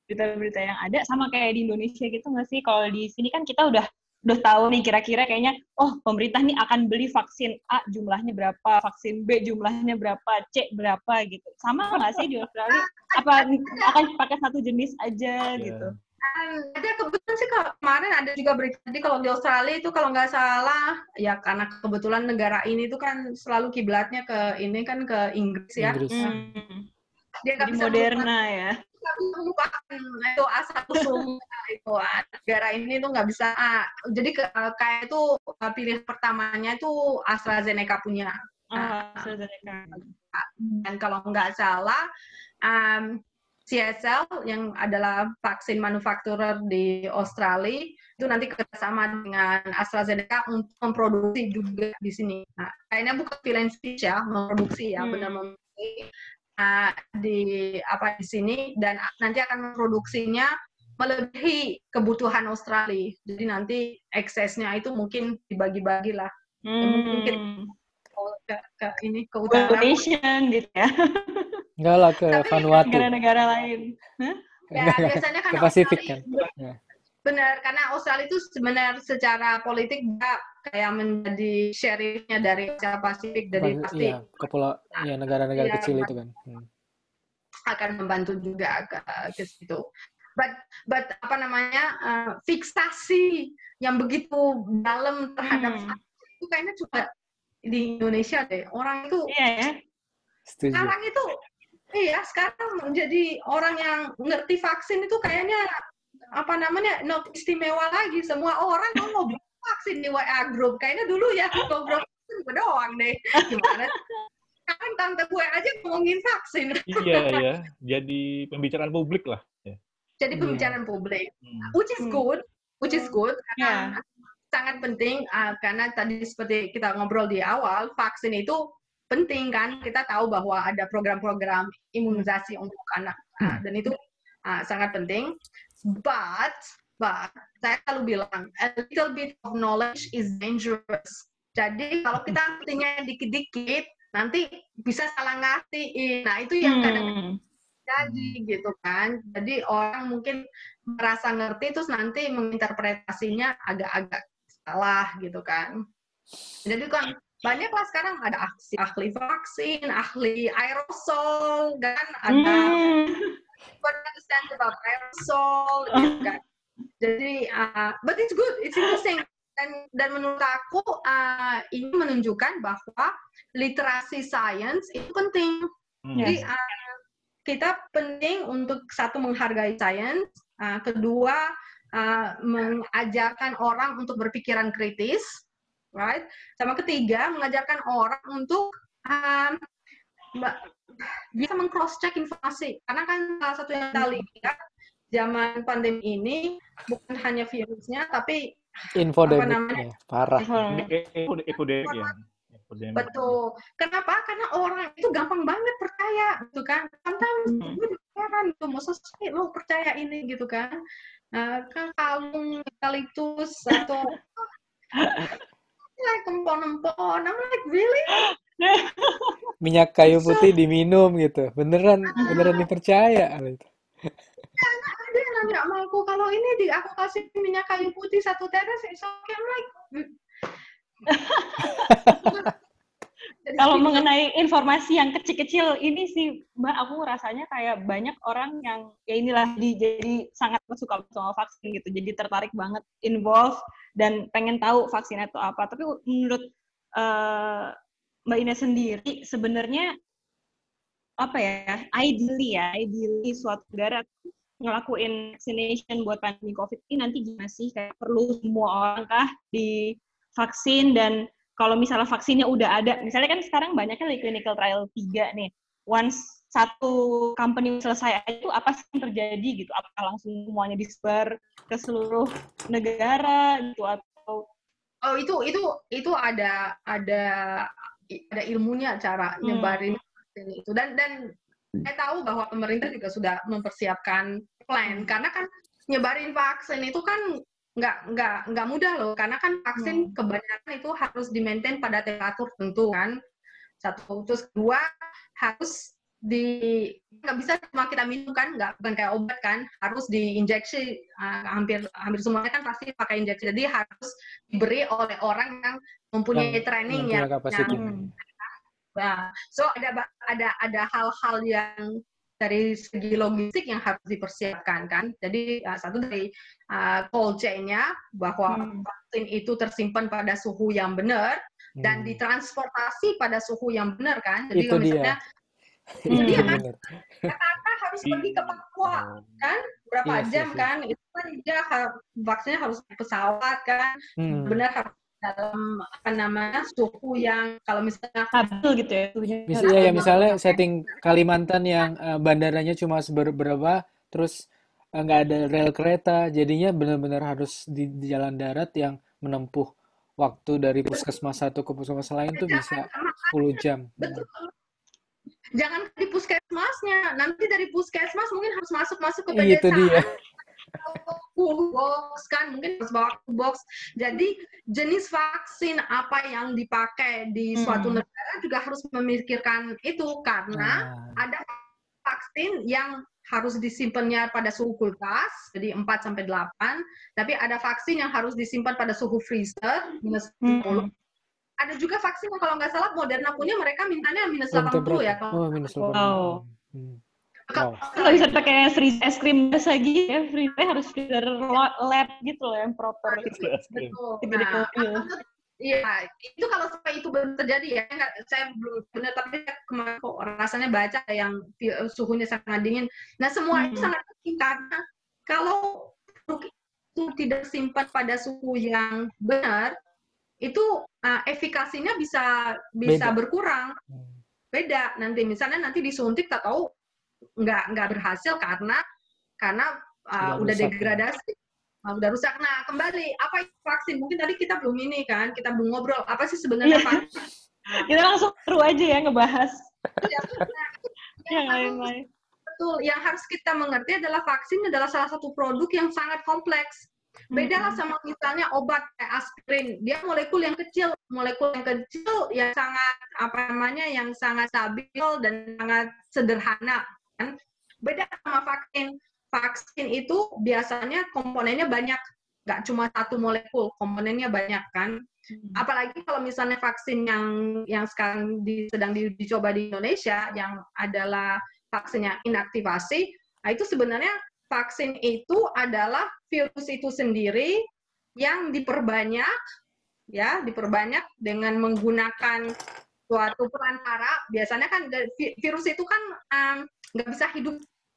berita-berita yang ada sama kayak di Indonesia gitu nggak sih? Kalau di sini kan kita udah udah tahu nih kira-kira kayaknya oh pemerintah nih akan beli vaksin A jumlahnya berapa, vaksin B jumlahnya berapa, C berapa gitu. Sama nggak sih di Australia? Apa akan pakai satu jenis aja Iya. gitu? Um, ada kebetulan sih kalau kemarin ada juga berita jadi kalau di Australia itu kalau nggak salah ya karena kebetulan negara ini tuh kan selalu kiblatnya ke ini kan ke Inggris ya Inggris. Hmm. dia nggak Di bisa Moderna ya. Melupakan itu asal usul itu negara ini tuh nggak bisa ah, jadi ke, kayak itu ah, pilihan pertamanya itu AstraZeneca punya Ah, AstraZeneca. dan kalau nggak salah um, CSL yang adalah vaksin manufakturer di Australia itu nanti kerjasama dengan AstraZeneca untuk memproduksi juga di sini. Nah, kayaknya bukan finish ya, memproduksi ya, Hmm. benar memproduksi di apa di sini dan nanti akan memproduksinya melebihi kebutuhan Australia. Jadi nanti eksesnya itu mungkin dibagi-bagi lah mungkin Hmm. ke, ke ini ke utara. Donation gitu ya. Enggak lah ke Tapi Vanuatu. Negara-negara lain. Ya, Enggak, enggak. biasanya kan Ke Pasifik Australia- kan? Ya. Benar, karena Australia itu sebenarnya secara politik dia kayak menjadi sheriffnya dari Asia Pasifik, Pas- pasti Iya, ke pulau, iya negara-negara Iya, kecil itu kan. Hmm. akan membantu juga ke, ke situ. But, but apa namanya uh, fiksasi yang begitu dalam terhadap Hmm. vaksin itu kayaknya cuma di Indonesia deh. Orang itu Iya ya. Setuju. sekarang itu iya sekarang menjadi orang yang ngerti vaksin itu kayaknya apa namanya no istimewa lagi semua orang kan mau vaksin di WA group kayaknya dulu ya ngobrol vaksin gue doang deh gimana sekarang tante gue aja ngomongin vaksin Iya ya, jadi pembicaraan publik lah. Ya. jadi Iya. pembicaraan publik Hmm. which is Hmm. good which is good karena Ya. sangat penting uh, karena tadi seperti kita ngobrol di awal vaksin itu penting kan kita tahu bahwa ada program-program imunisasi untuk anak uh, dan itu uh, sangat penting but but saya selalu bilang a little bit of knowledge is dangerous jadi kalau kita ngertinya dikit-dikit nanti bisa salah ngertiin nah itu yang kadang Hmm. jadi gitu kan. Jadi orang mungkin merasa ngerti terus nanti menginterpretasinya agak-agak salah gitu kan. Jadi kan banyak lah sekarang ada aksi ahli vaksin, ahli aerosol kan ada Hmm. about aerosol gitu kan. Jadi uh, but it's good, it's interesting dan dan menurut aku uh, ini menunjukkan bahwa literasi sains itu penting. Hmm. Jadi uh, kita penting untuk satu menghargai sains, uh, kedua uh, mengajarkan orang untuk berpikiran kritis, right? Sama ketiga mengajarkan orang untuk um, bisa meng-cross check informasi. Karena kan salah satu yang kita lihat zaman pandemi ini bukan hanya virusnya, tapi Infodemic namanya? ya, parah. Ini eko- Epidemic ya. Betul. Kenapa? Karena orang itu gampang banget percaya, gitu kan. Sometimes Hmm. gue heran tuh, sih lo percaya ini gitu kan? Nah, kan kalung eukaliptus atau like empon-empon. I'm like, really? Minyak kayu putih diminum gitu. Beneran, beneran dipercaya. gitu. Yang nanya sama aku, kalau ini di aku kasih minyak kayu putih satu tetes, it's okay. I'm like, Kalau mengenai informasi yang kecil-kecil ini sih Mbak aku rasanya kayak banyak orang yang ya inilah di, jadi sangat suka sama vaksin gitu. Jadi tertarik banget involve dan pengen tahu vaksinnya itu apa. Tapi menurut eh, Mbak Ina sendiri sebenarnya apa ya? Ideally ya, ideally suatu negara ngelakuin vaccination buat pandemi COVID ini nanti gimana sih? Kayak perlu semua orang kah divaksin dan kalau misalnya vaksinnya udah ada, misalnya kan sekarang banyaknya di clinical trial 3 nih. Once satu company selesai itu apa sih yang terjadi gitu? Apakah langsung semuanya disebar ke seluruh negara gitu atau Oh itu itu itu ada ada ada ilmunya cara Hmm. nyebarin vaksin itu dan dan saya tahu bahwa pemerintah juga sudah mempersiapkan plan. Karena kan nyebarin vaksin itu kan nggak nggak nggak mudah loh. Karena kan vaksin Hmm. kebanyakan itu harus di-maintain pada temperatur tentu kan. Satu terus kedua harus di nggak bisa cuma kita minum kan. Nggak bukan kayak obat kan. Harus diinjeksi uh, hampir hampir semuanya kan pasti pakai injeksi. Jadi harus diberi oleh orang yang mempunyai Yang- training yang yang, yang- Nah, so ada ada ada hal-hal yang dari segi logistik yang harus dipersiapkan kan. Jadi uh, satu dari uh, cold chain-nya bahwa Hmm. vaksin itu tersimpan pada suhu yang benar dan Hmm. ditransportasi pada suhu yang benar kan. Jadi Itu kalau dia. misalnya Hmm. dia Iya. bener. kita harus pergi ke Papua Oh. kan berapa Yes, jam yes, yes. kan itu kan dia vaksinnya harus pesawat kan Hmm. benar harus dalam apa namanya suhu yang kalau misalnya stabil gitu ya suhunya. Mis ya, ya misalnya setting Kalimantan yang uh, bandaranya cuma seberapa terus uh, nggak ada rel kereta jadinya benar-benar harus di, di jalan darat yang menempuh waktu dari puskesmas satu ke puskesmas lain tuh bisa 10 jam. Betul. Jangan di puskesmasnya, nanti dari puskesmas mungkin harus masuk-masuk ke Itu dia. Full box kan mungkin harus bawa full box jadi jenis vaksin apa yang dipakai di suatu Hmm. negara juga harus memikirkan itu karena Ah, ada vaksin yang harus disimpannya pada suhu kulkas jadi 4 sampai 8 tapi ada vaksin yang harus disimpan pada suhu freezer minus 10 Hmm. ada juga vaksin yang kalau nggak salah Moderna punya mereka mintanya minus room 80 ya kalau Oh, minus 80. Wow. Hmm. Kalau- Wow. nggak bisa pakai freezer es krim biasa gitu ya freezer harus freezer lab gitu loh yang proper Betul. Tiga di Nah, mobil. Iya, itu kalau sampai itu benar terjadi ya, saya belum benar tapi kemarin kok rasanya baca yang suhunya sangat dingin. Nah semua itu Hmm. sangat penting karena kalau produk itu tidak simpan pada suhu yang benar, itu uh, efikasinya bisa bisa Beda. berkurang, Hmm. beda nanti. Misalnya nanti disuntik tak tahu nggak nggak berhasil karena karena uh, Udah udah rusak, ya. degradasi. Nah, udah rusak. Nah, kembali apa itu vaksin? Mungkin tadi kita belum ini kan, kita belum ngobrol apa sih sebenarnya Iya. vaksin? kita langsung seru aja ya ngebahas Ya, nah, yang yang harus, lain-lain betul, yang harus kita mengerti adalah vaksin adalah salah satu produk yang sangat kompleks. Beda lah sama misalnya obat kayak aspirin, dia molekul yang kecil, molekul yang kecil yang sangat apa namanya, yang sangat stabil dan sangat sederhana. Kan? Beda sama vaksin. Vaksin itu biasanya komponennya banyak, nggak cuma satu molekul, komponennya banyak kan. Apalagi kalau misalnya vaksin yang yang sekarang di, sedang di- dicoba di Indonesia, yang adalah vaksinnya inaktivasi, nah itu sebenarnya vaksin itu adalah virus itu sendiri yang diperbanyak, ya diperbanyak dengan menggunakan suatu perantara. Biasanya kan virus itu kan em, nggak bisa hidup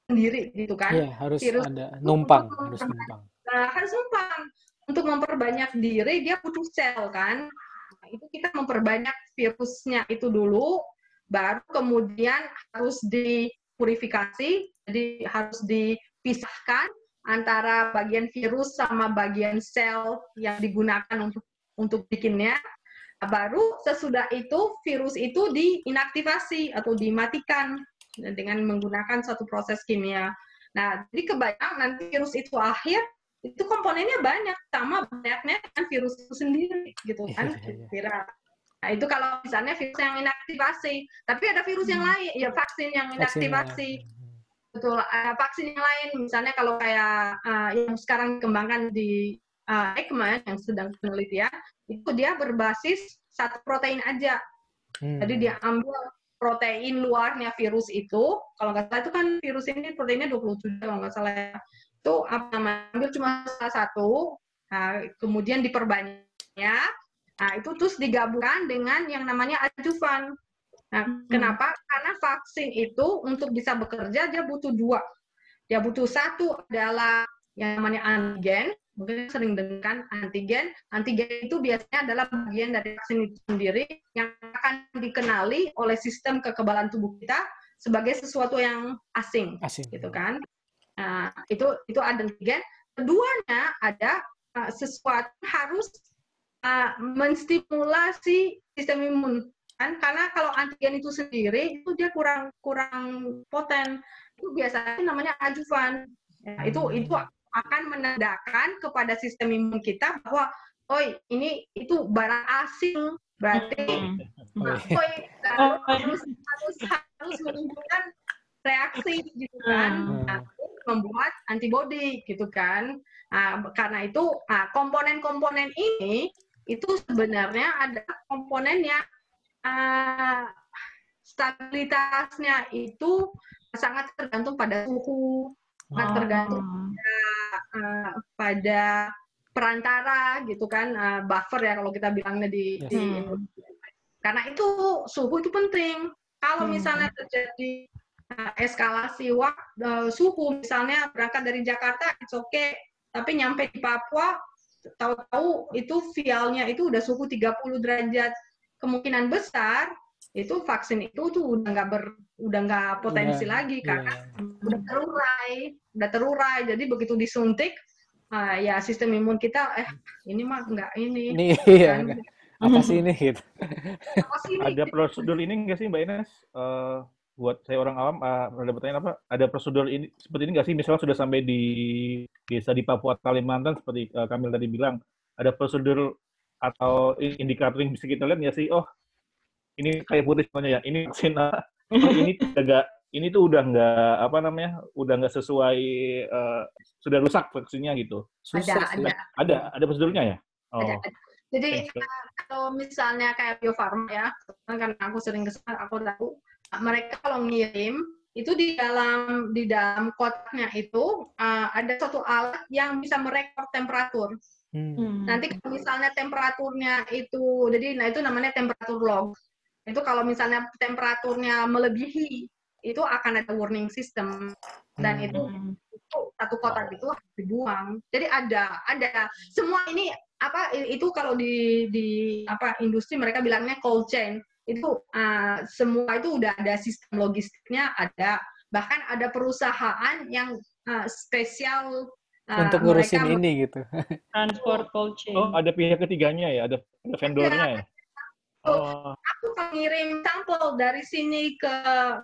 sendiri gitu kan. Iya, harus Virus ada numpang, harus numpang. Nah, harus numpang. Untuk memperbanyak diri, dia butuh sel kan. Nah, itu kita memperbanyak virusnya itu dulu, baru kemudian harus dipurifikasi, jadi harus dipisahkan antara bagian virus sama bagian sel yang digunakan untuk untuk bikinnya. Nah, Baru sesudah itu virus itu diinaktivasi atau dimatikan dengan menggunakan satu proses kimia. Nah, jadi kebayang nanti virus itu akhir, itu komponennya banyak, sama banyaknya kan virus itu sendiri, gitu kan, Iya, iya, iya. kira. Nah, itu kalau misalnya virus yang inaktivasi. Tapi ada virus yang lain, ya vaksin yang inaktivasi. Betul, ada vaksin yang lain, misalnya kalau kayak uh, yang sekarang dikembangkan di uh, ECMA yang sedang penelitian, itu dia berbasis satu protein aja. Hmm. Jadi dia ambil protein luarnya virus itu, kalau nggak salah itu kan virus ini proteinnya 27 kalau nggak salah ya. Itu apa namanya, ambil cuma salah satu, nah, kemudian diperbanyak, nah itu terus digabungkan dengan yang namanya adjuvan. Nah, Hmm. kenapa? Karena vaksin itu untuk bisa bekerja dia butuh dua. Dia butuh satu adalah yang namanya antigen, mungkin sering dengarkan antigen. Antigen itu biasanya adalah bagian dari vaksin itu sendiri yang akan dikenali oleh sistem kekebalan tubuh kita sebagai sesuatu yang asing, asing. gitu kan? Nah, itu itu antigen. Keduanya ada uh, sesuatu harus uh, menstimulasi sistem imun kan karena kalau antigen itu sendiri itu dia kurang kurang poten itu biasanya namanya adjuvan ya, itu itu akan menandakan kepada sistem imun kita bahwa oh ini itu barang asing berarti Hmm. oi, harus harus harus menimbulkan reaksi gitu kan Hmm. Nah, membuat antibodi gitu kan nah, karena itu nah, komponen-komponen ini itu sebenarnya ada komponen yang uh, stabilitasnya itu sangat tergantung pada suhu, sangat tergantung uh, pada perantara gitu kan, uh, buffer ya kalau kita bilangnya di, Yes. di Hmm. Indonesia. Karena itu suhu itu penting. Kalau Hmm. misalnya terjadi uh, eskalasi wak- uh, suhu, misalnya berangkat dari Jakarta, it's okay, tapi nyampe di Papua tahu-tahu itu vialnya itu udah suhu 30 derajat kemungkinan besar itu vaksin itu tuh udah nggak ber udah nggak potensi Udah, lagi iya. karena udah terurai udah terurai jadi begitu disuntik ah, ya sistem imun kita eh ini mah nggak ini Ini iya, kan apa sih ini gitu. apa sih ini? Ada prosedur ini nggak sih Mbak Ines? Eh, buat saya orang awam, uh, ada pertanyaan apa? Ada prosedur ini seperti ini nggak sih? Misalnya sudah sampai di desa di Papua Kalimantan seperti eh, Kamil tadi bilang, ada prosedur atau indikator yang bisa kita lihat nggak sih? Oh, ini kayak putih semuanya ya. Ini vaksin. Oh, ini tidak ini tuh udah nggak apa namanya? Udah nggak sesuai eh, sudah rusak vaksinnya gitu. ada Susah sih. ada Ada ada prosedurnya ya? Oh, ada, ada. Jadi uh, kalau misalnya kayak Bio Farma ya, karena aku sering ke sana, aku tahu uh, mereka kalau ngirim itu di dalam di dalam kotaknya itu uh, ada satu alat yang bisa merekod temperatur. Hmm. Hmm. Nanti kalau misalnya temperaturnya itu, jadi nah itu namanya temperatur log. Itu kalau misalnya temperaturnya melebihi, itu akan ada warning system dan Hmm. itu itu satu kotak itu harus dibuang. Jadi ada ada semua ini apa itu kalau di di apa industri mereka bilangnya cold chain itu uh, semua itu udah ada sistem logistiknya ada bahkan ada perusahaan yang uh, spesial uh, Untuk ngurusin mereka ini gitu. Transport cold chain. Oh, ada pihak ketiganya ya, ada, ada vendornya ya. Oh, aku pengirim sampel dari sini ke,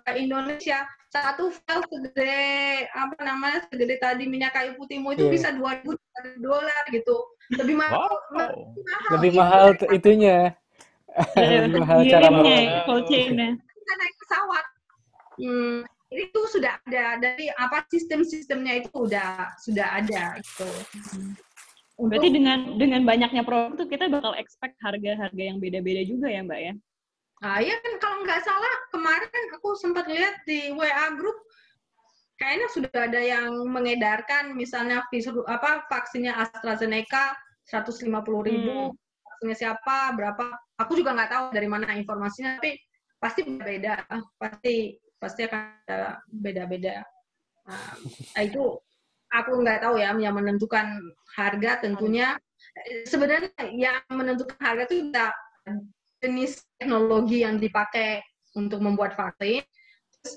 ke Indonesia satu file segede apa namanya segede tadi minyak kayu putihmu itu Iya. bisa dua ribu dolar gitu lebih mahal wow. Lebih Itu mahal tuh itunya. Ya, Lebih mahal cara ngirimnya, bawa. cold chain-nya. kita naik pesawat. Hmm, itu sudah ada dari apa sistem-sistemnya itu udah sudah ada gitu. Untuk Berarti dengan dengan banyaknya produk tuh kita bakal expect harga-harga yang beda-beda juga ya, Mbak ya? ah ya kan kalau nggak salah kemarin aku sempat lihat di WA grup kayaknya sudah ada yang mengedarkan misalnya apa vaksinnya AstraZeneca 150.000 ribu vaksinnya siapa berapa. Aku juga nggak tahu dari mana informasinya tapi pasti beda pasti pasti akan ada beda-beda. Nah, itu aku nggak tahu ya yang menentukan harga tentunya. Sebenarnya yang menentukan harga itu udah jenis teknologi yang dipakai untuk membuat vaksin. Terus,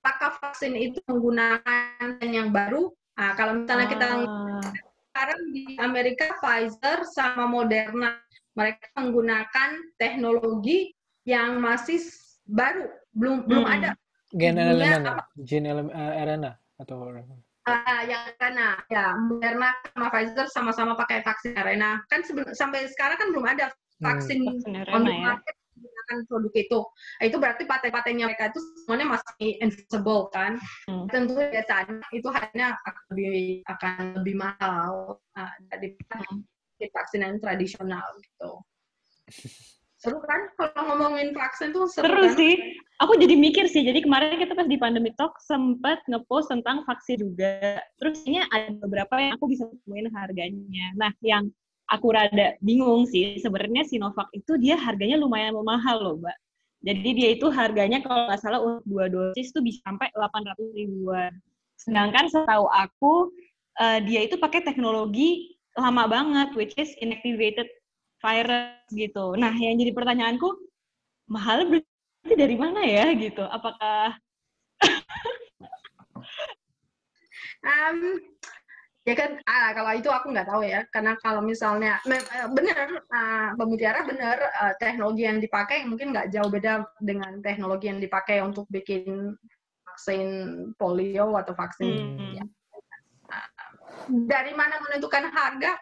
apakah vaksin itu menggunakan yang baru? Nah, kalau misalnya kita Ah, sekarang di Amerika Pfizer sama Moderna mereka menggunakan teknologi yang masih baru belum belum Hmm. ada. Gen elemen, apa? gen elemen, eh, RNA atau Ah, yang karena ya Moderna sama Pfizer sama-sama pakai vaksin arena kan seben- sampai sekarang kan belum ada Hmm. vaksin vaksin on ya. market menggunakan produk itu Nah, itu berarti paten-patennya mereka itu semuanya masih enforceable kan Hmm. tentu biasanya itu hanya akan lebih akan lebih mahal uh, daripada Hmm. vaksin yang tradisional gitu seru kan kalau ngomongin vaksin tuh seru, Seru kan? sih. Aku jadi mikir sih. Jadi kemarin kita pas di pandemi talk sempat ngepost tentang vaksin juga. Terus ini ada beberapa yang aku bisa temuin harganya. Nah, yang aku rada bingung sih, sebenarnya Sinovac itu dia harganya lumayan mahal loh, Mbak. Jadi dia itu harganya kalau nggak salah untuk dua dosis itu bisa sampai 800 ribuan. Sedangkan setahu aku eh, dia itu pakai teknologi lama banget, which is inactivated virus gitu. Nah, yang jadi pertanyaanku, mahal berarti dari mana ya gitu? Apakah Em, ya kan ah, kalau itu aku nggak tahu ya karena kalau misalnya eh, benar uh, pemutiara benar eh, teknologi yang dipakai mungkin nggak jauh beda dengan teknologi yang dipakai untuk bikin vaksin polio atau vaksin Hmm. ya. Ah, dari mana menentukan harga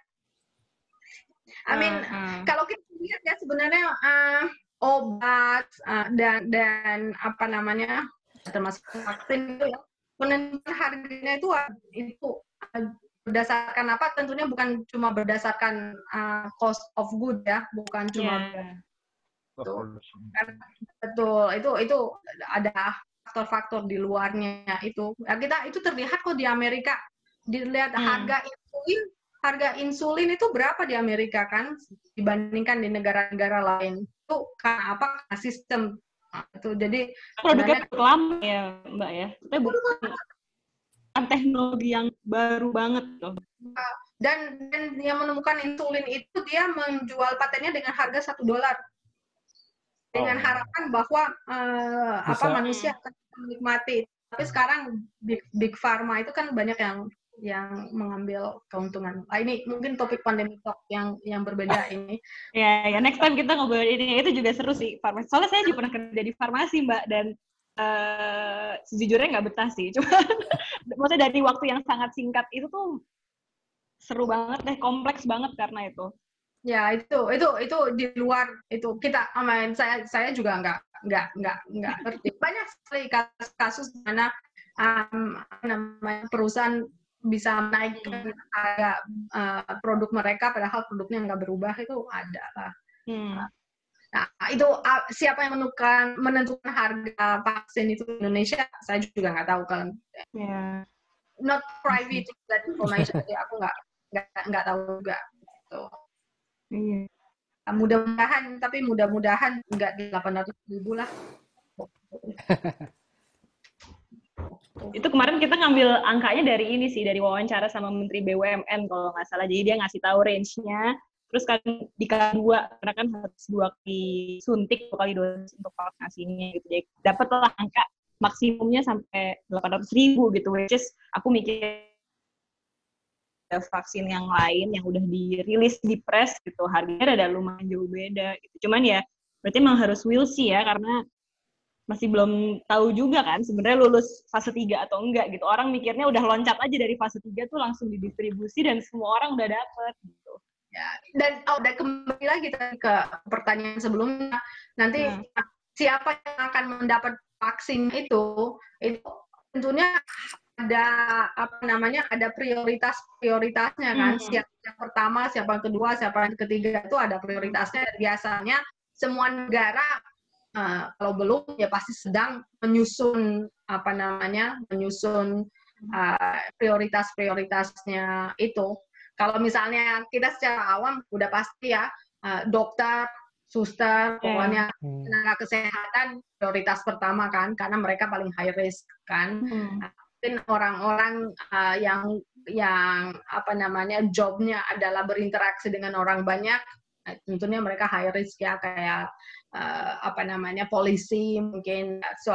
I mean Ah, ah. kalau kita lihat ya sebenarnya uh, obat uh, dan dan apa namanya termasuk vaksin itu ya menentukan harganya itu uh, itu uh, berdasarkan apa tentunya bukan cuma berdasarkan uh, cost of good ya bukan cuma Iya. betul itu itu ada faktor-faktor di luarnya itu ya kita itu terlihat kok di Amerika dilihat Hmm. harga insulin harga insulin itu berapa di Amerika kan dibandingkan di negara-negara lain itu karena apa karena sistem Nah, itu jadi Produknya cukup lama ya, Mbak ya. Kita bukan teknologi yang baru banget tuh. Dan, dan yang menemukan insulin itu dia menjual patennya dengan harga satu dolar dengan Oh. harapan bahwa eh, apa manusia akan menikmati. Tapi sekarang big, big pharma itu kan banyak yang yang mengambil keuntungan. Ah, ini mungkin topik pandemi talk yang yang berbeda ini. Ya, ya next time kita ngobrol ini itu juga seru sih farmasi. Soalnya saya juga pernah kerja di farmasi mbak dan eh sejujurnya nggak betah sih. Cuma maksudnya dari waktu yang sangat singkat itu tuh seru banget deh, kompleks banget karena itu. Ya itu itu itu di luar itu kita aman saya saya juga nggak nggak nggak nggak ngerti banyak sekali kasus, kasus di mana um, namanya perusahaan bisa menaikkan harga uh, produk mereka padahal produknya nggak berubah itu ada lah. Hmm. Nah, itu uh, siapa yang menentukan menentukan harga vaksin itu di Indonesia saya juga nggak tahu kan Ya. not private that information jadi aku nggak nggak nggak tahu juga gitu. Iya. Nah, mudah-mudahan tapi mudah-mudahan nggak di 800 ribu lah Itu kemarin kita ngambil angkanya dari ini sih, dari wawancara sama Menteri BUMN kalau nggak salah. Jadi dia ngasih tahu range-nya. Terus kan dikali dua, karena kan harus dua kali suntik, dua kali dosis untuk vaksinasinya gitu. Jadi dapatlah angka maksimumnya sampai 800 ribu gitu. Which is aku mikir vaksin yang lain yang udah dirilis di press gitu harganya ada lumayan jauh beda gitu cuman ya berarti emang harus will see ya karena masih belum tahu juga kan sebenarnya lulus fase 3 atau enggak gitu orang mikirnya udah loncat aja dari fase 3 tuh langsung didistribusi dan semua orang udah dapet gitu ya dan oh dan kembali lagi ke pertanyaan sebelumnya nanti Hmm. siapa yang akan mendapat vaksin itu itu tentunya ada apa namanya ada prioritas prioritasnya kan Hmm. siapa yang pertama siapa yang kedua siapa yang ketiga itu ada prioritasnya dan biasanya semua negara eh, kalau belum ya pasti sedang menyusun apa namanya menyusun eh, prioritas-prioritasnya itu kalau misalnya kita secara awam udah pasti ya eh, dokter suster Ya. pokoknya Hmm. tenaga kesehatan prioritas pertama kan karena mereka paling high risk kan mungkin orang-orang uh, yang yang apa namanya jobnya adalah berinteraksi dengan orang banyak eh, tentunya mereka high risk ya kayak uh, apa namanya polisi mungkin so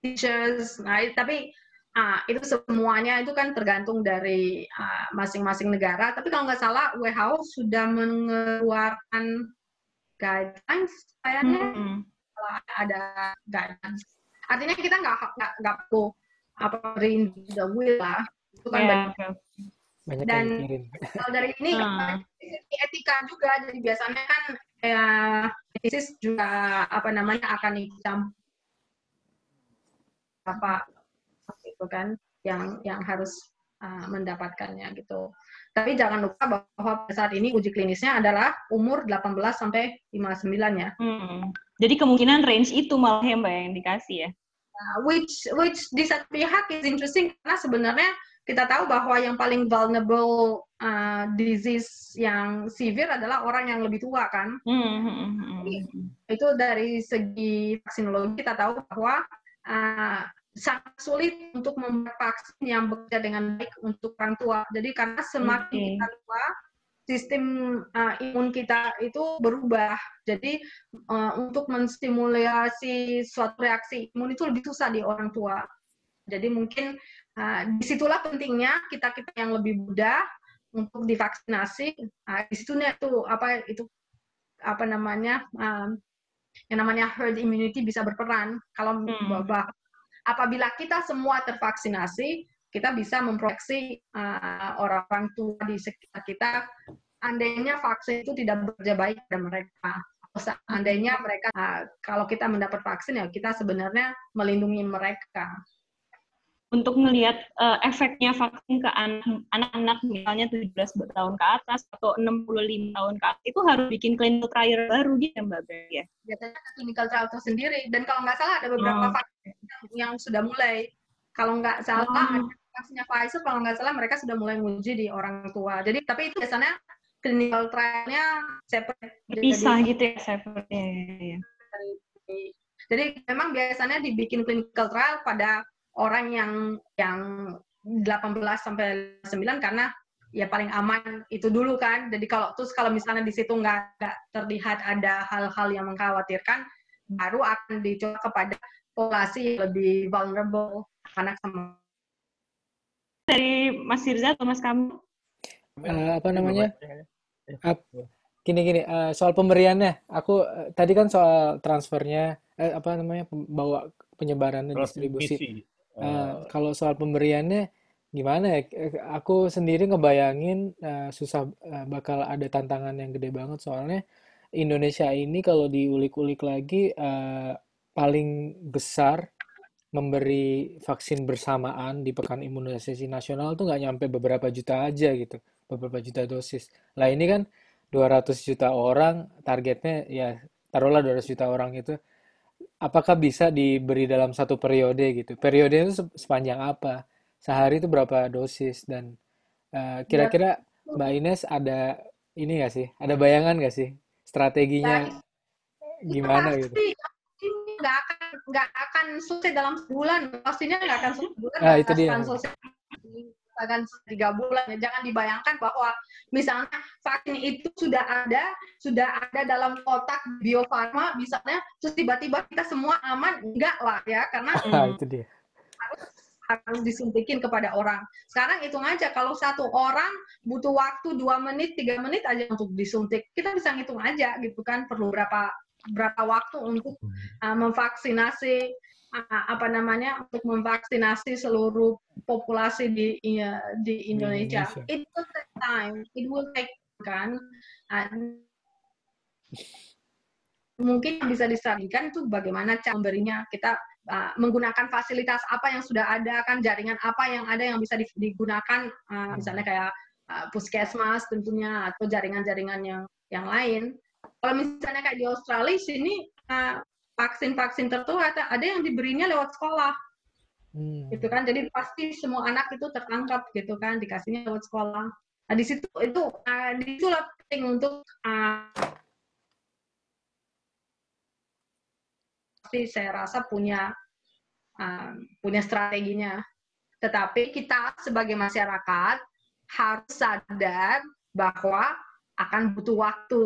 teachers nah tapi ah, itu semuanya itu kan tergantung dari ah, masing-masing negara tapi kalau nggak salah WHO sudah mengeluarkan guidelines kayaknya Hmm. kalau ada guidance. Artinya kita nggak nggak nggak perlu apa the wheel lah. Itu kan Ya, banyak. Banyak Dan- yang. Kalau dari ini Hmm. etika juga. Jadi biasanya kan ya etis juga apa namanya akan ikut apa itu kan yang yang harus uh, mendapatkannya gitu. Tapi jangan lupa bahwa pada saat ini uji klinisnya adalah umur 18 sampai 59 ya. Hmm. Jadi kemungkinan range itu malah ya mbak yang dikasih ya. Uh, which which di satu pihak is interesting karena sebenarnya kita tahu bahwa yang paling vulnerable uh, disease yang severe adalah orang yang lebih tua kan Hmm, hmm, hmm, hmm. itu dari segi vaksinologi kita tahu bahwa uh, sangat sulit untuk membuat vaksin yang bekerja dengan baik untuk orang tua jadi karena semakin Oke. kita tua sistem uh, imun kita itu berubah jadi uh, untuk menstimulasi suatu reaksi imun itu lebih susah di orang tua jadi mungkin uh, di situlah pentingnya kita kita yang lebih muda untuk divaksinasi. Uh, di situnya itu apa itu apa namanya um, yang namanya herd immunity bisa berperan. Kalau Hmm. apabila kita semua tervaksinasi, kita bisa memproteksi uh, orang-orang tua di sekitar kita. Andainya vaksin itu tidak bekerja baik pada mereka. Andainya mereka uh, kalau kita mendapat vaksin ya kita sebenarnya melindungi mereka. Untuk melihat eh, efeknya vaksin ke anak- anak-anak misalnya 17 tahun ke atas atau 65 tahun ke atas itu harus bikin clinical trial baru gitu Mbak Bel ya. biasanya clinical trial tersendiri dan kalau nggak salah ada beberapa Oh. vaksin yang- yang sudah mulai kalau nggak salah Oh. ada vaksinnya Pfizer kalau nggak salah mereka sudah mulai menguji di orang tua jadi tapi itu biasanya clinical trialnya separate Pisah jadi, gitu ya seperti ya, ya, ya. jadi memang biasanya dibikin clinical trial pada orang yang yang 18 sampai 9 karena ya paling aman itu dulu kan. Jadi kalau terus kalau misalnya di situ nggak terlihat ada hal-hal yang mengkhawatirkan, baru akan dicoba kepada populasi yang lebih vulnerable anak sama dari Mas Sirza atau Mas kamu uh, apa namanya? uh, gini gini uh, soal pemberiannya. Aku uh, tadi kan soal transfernya uh, apa namanya bawa penyebaran distribusi uh, kalau soal pemberiannya gimana ya? Aku sendiri ngebayangin uh, susah uh, bakal ada tantangan yang gede banget. Soalnya Indonesia ini kalau diulik-ulik lagi uh, paling besar memberi vaksin bersamaan di pekan imunisasi nasional tuh nggak nyampe beberapa juta aja gitu, beberapa juta dosis. Lah ini kan 200 juta orang, targetnya ya taruhlah 200 juta orang itu, apakah bisa diberi dalam satu periode gitu? Periode itu sepanjang apa? Sehari itu berapa dosis? Dan uh, kira-kira Mbak Ines ada ini nggak sih? Ada bayangan nggak sih strateginya gimana gitu? nggak akan nggak akan selesai dalam sebulan pastinya nggak akan sebulan nah, itu dia. selesai akan tiga bulan ya jangan dibayangkan bahwa misalnya vaksin itu sudah ada sudah ada dalam kotak Bio Farma misalnya terus tiba-tiba kita semua aman enggak lah ya karena nah, itu dia. harus harus disuntikin kepada orang. Sekarang hitung aja kalau satu orang butuh waktu dua menit tiga menit aja untuk disuntik kita bisa ngitung aja gitu kan perlu berapa berapa waktu untuk uh, memvaksinasi apa namanya untuk memvaksinasi seluruh populasi di uh, di Indonesia. Indonesia. It will take time. It will take kan. Uh, mungkin bisa disarankan itu bagaimana cara memberinya kita uh, menggunakan fasilitas apa yang sudah ada kan jaringan apa yang ada yang bisa digunakan uh, misalnya kayak uh, puskesmas tentunya atau jaringan-jaringan yang yang lain kalau misalnya kayak di Australia sini uh, vaksin-vaksin tertentu ada, ada yang diberinya lewat sekolah hmm. gitu kan jadi pasti semua anak itu tertangkap gitu kan dikasihnya lewat sekolah nah di situ itu uh, di situ penting untuk uh, pasti saya rasa punya uh, punya strateginya tetapi kita sebagai masyarakat harus sadar bahwa akan butuh waktu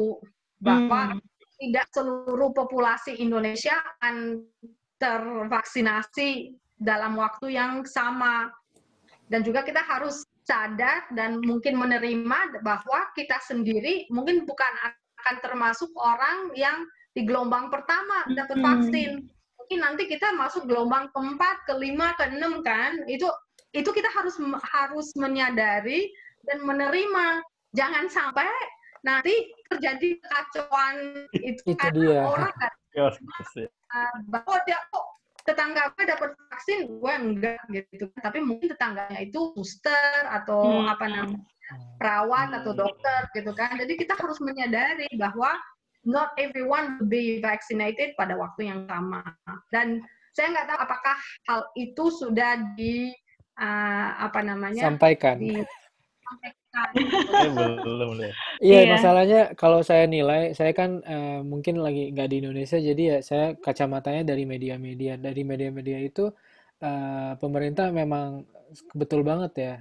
bahwa hmm. Tidak seluruh populasi Indonesia akan tervaksinasi dalam waktu yang sama. Dan juga kita harus sadar dan mungkin menerima bahwa kita sendiri mungkin bukan akan termasuk orang yang di gelombang pertama dapat hmm. vaksin. Mungkin nanti kita masuk gelombang keempat, kelima, keenam kan. Itu itu kita harus harus menyadari dan menerima. Jangan sampai nanti terjadi kekacauan itu, itu karena dia. orang kan yes. Uh, bahwa dia kok tetangga gue dapat vaksin gue enggak gitu tapi mungkin tetangganya itu booster atau hmm. apa namanya perawat hmm. atau dokter gitu kan jadi kita harus menyadari bahwa not everyone will be vaccinated pada waktu yang sama dan saya nggak tahu apakah hal itu sudah di uh, apa namanya sampaikan di, Eh, belum deh. Iya, iya, masalahnya kalau saya nilai, saya kan uh, mungkin lagi nggak di Indonesia, jadi ya saya kacamatanya dari media-media. Dari media-media itu uh, pemerintah memang betul banget ya,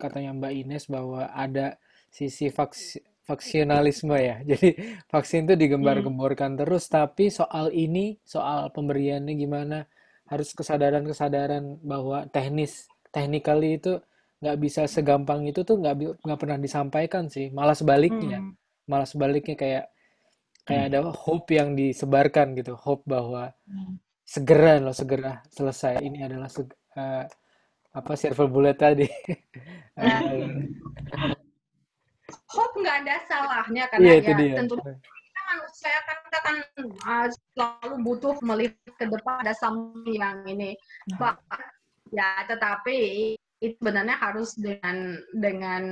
katanya Mbak Ines bahwa ada sisi vaks vaksinalisme ya. Jadi vaksin itu digembar-gemborkan terus, tapi soal ini, soal pemberiannya gimana, harus kesadaran-kesadaran bahwa teknis, technically itu nggak bisa segampang itu tuh nggak nggak pernah disampaikan sih malah sebaliknya hmm. malah sebaliknya kayak kayak hmm. ada hope yang disebarkan gitu hope bahwa hmm. segera loh segera selesai ini adalah seg uh, apa silver bullet tadi nah. hope nggak ada salahnya karena yeah, ya dia. tentu saya katakan uh, selalu butuh melihat ke depan ada something yang ini bah, ya tetapi itu sebenarnya harus dengan dengan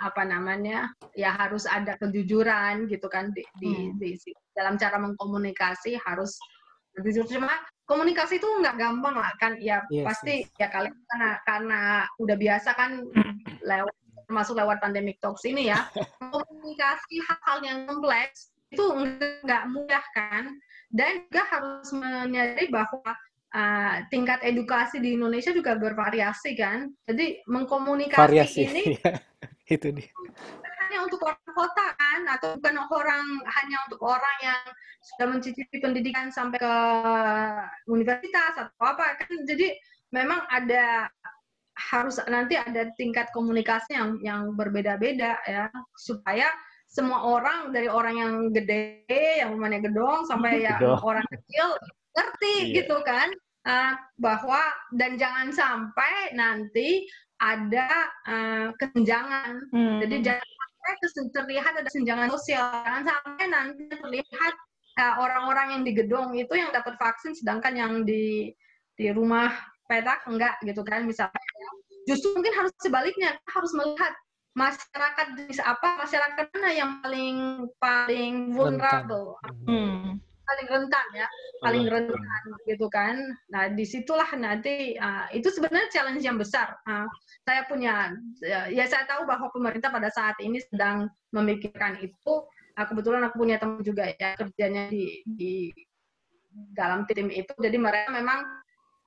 apa namanya ya harus ada kejujuran gitu kan di, di, hmm. di dalam cara mengkomunikasi harus jujur cuma komunikasi itu nggak gampang lah kan ya yes, pasti yes. ya kalian karena karena udah biasa kan lewat termasuk lewat pandemic talks ini ya komunikasi hal-hal yang kompleks itu nggak mudah kan dan juga harus menyadari bahwa uh, tingkat edukasi di Indonesia juga bervariasi kan. Jadi mengkomunikasi Variasi. ini Iya, itu dia. hanya untuk orang kota kan atau bukan orang hanya untuk orang yang sudah mencicipi pendidikan sampai ke universitas atau apa kan jadi memang ada harus nanti ada tingkat komunikasi yang yang berbeda-beda ya supaya semua orang dari orang yang gede yang rumahnya gedong sampai yang orang kecil ngerti Iya. gitu kan Ah, bahwa dan jangan sampai nanti ada ah, kesenjangan Hmm. jadi jangan sampai terlihat ada senjangan sosial. Jangan sampai nanti terlihat uh, orang-orang yang di gedung itu yang dapat vaksin, sedangkan yang di di rumah petak enggak gitu kan misalnya. Justru mungkin harus sebaliknya, harus melihat masyarakat jenis apa, masyarakat mana yang paling paling vulnerable, Hmm. Paling rentan ya, paling rentan gitu kan. Nah di situlah nanti uh, itu sebenarnya challenge yang besar. Uh, saya punya ya, ya saya tahu bahwa pemerintah pada saat ini sedang memikirkan itu. Uh, kebetulan aku punya teman juga ya kerjanya di di dalam tim itu. Jadi mereka memang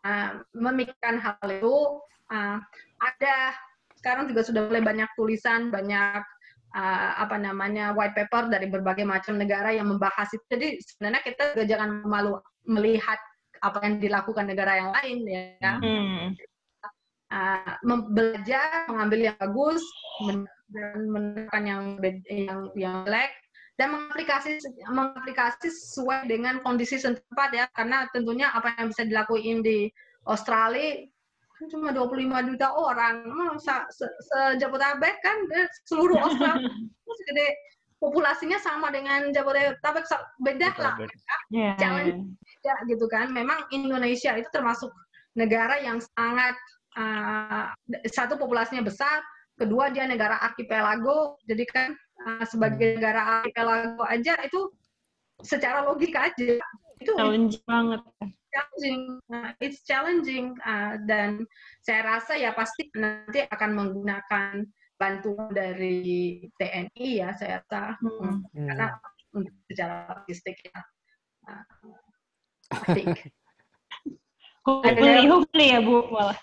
uh, memikirkan hal itu. Uh, ada sekarang juga sudah mulai banyak tulisan, banyak uh, apa namanya white paper dari berbagai macam negara yang membahas itu. Jadi sebenarnya kita juga jangan malu melihat apa yang dilakukan negara yang lain ya. Hmm. Uh, belajar, mengambil yang bagus, men- dan menekan yang yang yang jelek dan mengaplikasi mengaplikasi sesuai dengan kondisi setempat ya karena tentunya apa yang bisa dilakuin di Australia cuma 25 juta orang. Masa se- sejabodetabek kan eh, seluruh Australia. Itu segede populasinya sama dengan Jabodetabek beda lah. Yeah. Challenge. beda gitu kan. Memang Indonesia itu termasuk negara yang sangat uh, satu populasinya besar kedua dia negara arkipelago jadi kan uh, sebagai negara arkipelago aja itu secara logika aja. Itu Challenge banget. Challenging uh, it's challenging uh, dan saya rasa ya pasti nanti akan menggunakan bantuan dari TNI ya saya rasa Hmm. Hmm. karena untuk secara logistik ya uh, I think. Hopefully, hopefully ya Bu malah.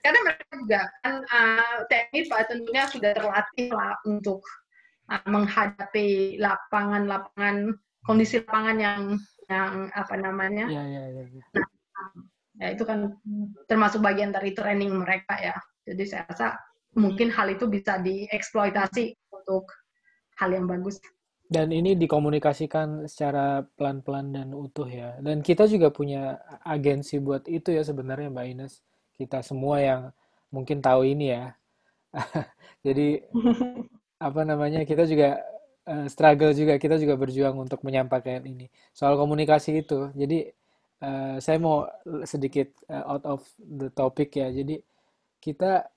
karena mereka juga kan uh, TNI Pak, tentunya sudah terlatih lah untuk uh, menghadapi lapangan-lapangan kondisi lapangan yang yang apa namanya Iya, iya, iya. iya. ya itu kan termasuk bagian dari training mereka ya jadi saya rasa mungkin hal itu bisa dieksploitasi untuk hal yang bagus Dan ini dikomunikasikan secara pelan-pelan dan utuh ya. Dan kita juga punya agensi buat itu ya sebenarnya Mbak Ines. Kita semua yang mungkin tahu ini ya. Jadi apa namanya kita juga eh, struggle juga kita juga berjuang untuk menyampaikan ini soal komunikasi itu. Jadi eh, saya mau sedikit eh, out of the topic ya. Jadi kita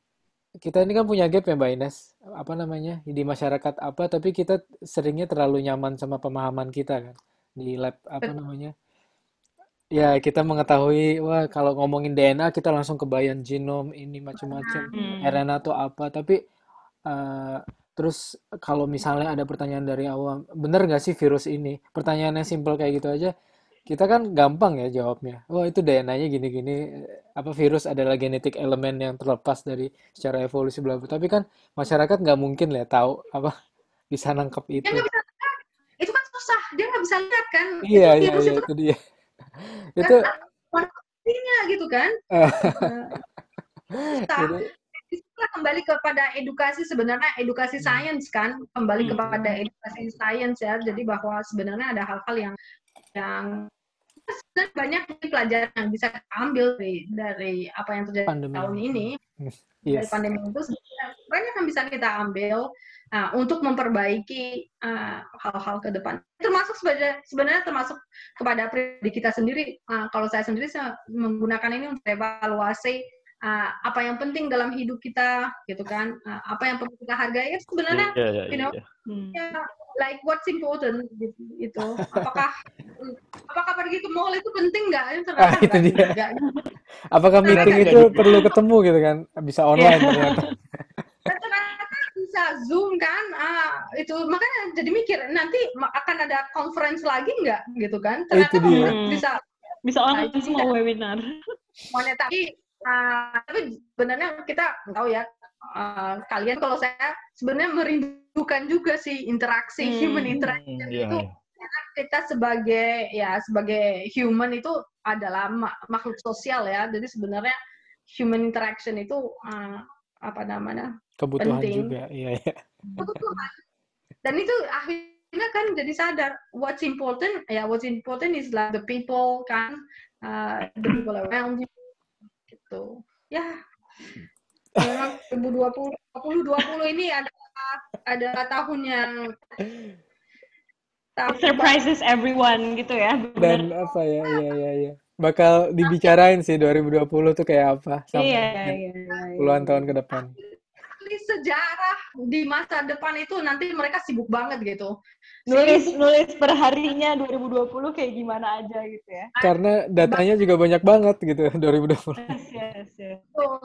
kita ini kan punya gap ya Mbak Ines, apa namanya di masyarakat apa, tapi kita seringnya terlalu nyaman sama pemahaman kita kan di lab apa namanya. Ya kita mengetahui wah kalau ngomongin DNA kita langsung kebayang genom ini macam-macam, Hmm. RNA atau apa, tapi eh, terus kalau misalnya ada pertanyaan dari awam, bener nggak sih virus ini? Pertanyaannya simpel kayak gitu aja, kita kan gampang ya jawabnya. Wah itu DNA-nya gini-gini, apa virus adalah genetik elemen yang terlepas dari secara evolusi bla bla. Tapi kan masyarakat nggak mungkin lah tahu apa bisa nangkep ya itu. nggak bisa itu kan susah dia nggak bisa lihat kan Iya itu iya virus iya itu itu dia. Itu warnanya gitu kan jadi Di situlah kembali kepada edukasi sebenarnya edukasi Hmm. sains kan kembali Hmm. kepada edukasi sains ya jadi bahwa sebenarnya ada hal-hal yang yang sebenarnya banyak pelajaran yang bisa kita ambil dari dari apa yang terjadi pandemi. tahun ini dari Yes. pandemi itu sebenarnya banyak yang bisa kita ambil uh, untuk memperbaiki uh, hal-hal ke depan termasuk sebenarnya sebenarnya termasuk kepada pribadi kita sendiri Uh, kalau saya sendiri saya menggunakan ini untuk evaluasi uh, apa yang penting dalam hidup kita gitu kan Uh, apa yang perlu kita hargai sebenarnya Iya, iya, you know, iya. Hmm. ya like what's important gitu, gitu. apakah apakah pergi ke mall itu penting nggak itu Ah, itu enggak dia. Apakah meeting itu perlu ketemu gitu kan? Bisa online ternyata. Dan ternyata bisa zoom kan ah, itu makanya jadi mikir nanti akan ada conference lagi nggak gitu kan Itu ternyata memang bisa Bisa online semua webinar. Semuanya tapi uh, tapi sebenarnya kita tahu ya uh, kalian kalau saya sebenarnya merindukan juga sih interaksi Hmm. human interaction iya, itu iya. karena kita sebagai ya sebagai human itu adalah ma- makhluk sosial ya jadi sebenarnya human interaction itu uh, apa namanya Kebutuhan Penting. juga. Iya, iya. kebutuhan dan itu akhirnya kan jadi sadar what's important ya what's important is like the people kan uh, the people around you gitu ya memang 2020 2020 ini adalah adalah tahun yang tahun Surprises everyone gitu ya. Dan bener. apa ya, iya, iya, iya. Bakal dibicarain sih 2020 tuh kayak apa sampai Iya, iya, iya. puluhan tahun ke depan. Sejarah di masa depan itu nanti mereka sibuk banget gitu Nulis nulis perharinya 2020 kayak gimana aja gitu ya. Karena datanya juga banyak banget gitu 2020. Yes, yes, yes. Betul.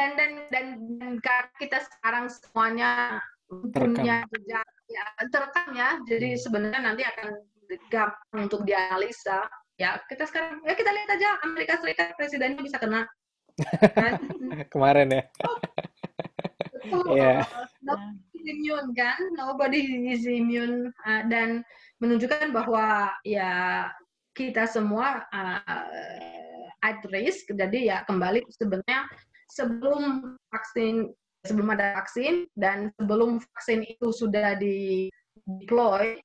dan dan dan, dan karena kita sekarang semuanya punya jejak ya terekam ya jadi sebenarnya nanti akan gampang untuk dianalisa ya kita sekarang ya kita lihat aja Amerika Serikat presidennya bisa kena kan Kemarin ya. Iya. nobody immune kan nobody is immune Uh, dan menunjukkan bahwa ya kita semua uh, at risk jadi ya kembali sebenarnya sebelum vaksin sebelum ada vaksin dan sebelum vaksin itu sudah di deploy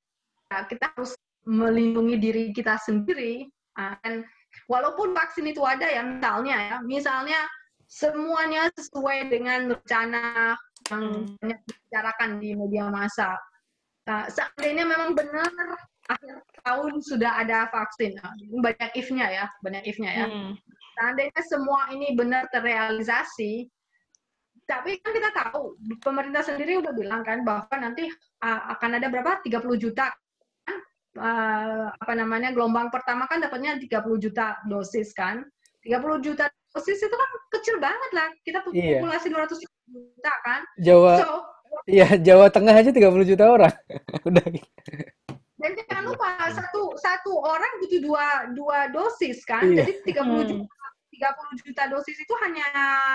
ya, kita harus melindungi diri kita sendiri Uh, dan walaupun vaksin itu ada ya misalnya ya misalnya semuanya sesuai dengan rencana yang Hmm. banyak dibicarakan di media massa. Nah, seandainya memang benar akhir tahun sudah ada vaksin, Nah, banyak if-nya ya, banyak if-nya ya. Hmm. Seandainya semua ini benar terrealisasi, tapi kan kita tahu pemerintah sendiri udah bilang kan bahwa nanti uh, akan ada berapa 30 juta kan? Uh, apa namanya gelombang pertama kan dapatnya 30 juta dosis kan 30 juta dosis itu kan kecil banget lah kita Iya. populasi 200 juta kan Jawa, so iya Jawa Tengah aja 30 juta orang. Udah dan jangan lupa satu satu orang butuh dua dua dosis kan Iya. jadi 30 Hmm. juta 30 juta dosis itu hanya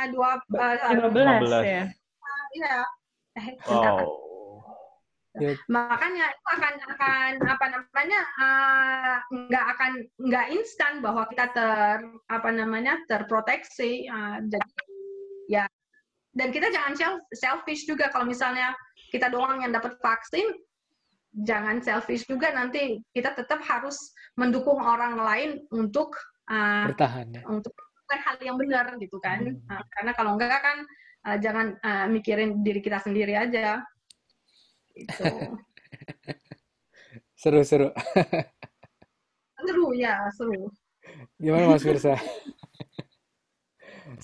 dua uh, 15 15. ya. ya eh. Wow. Ya, makanya itu akan akan apa namanya uh, nggak akan nggak instan bahwa kita ter apa namanya terproteksi uh, jadi ya. Dan kita jangan self- selfish juga. Kalau misalnya kita doang yang dapat vaksin jangan selfish juga. Nanti kita tetap harus mendukung orang lain untuk uh, bertahan ya. untuk hal yang benar gitu kan. Hmm. Uh, karena kalau enggak kan uh, jangan uh, mikirin diri kita sendiri aja itu Seru-seru. seru ya seru Gimana Mas Firsa?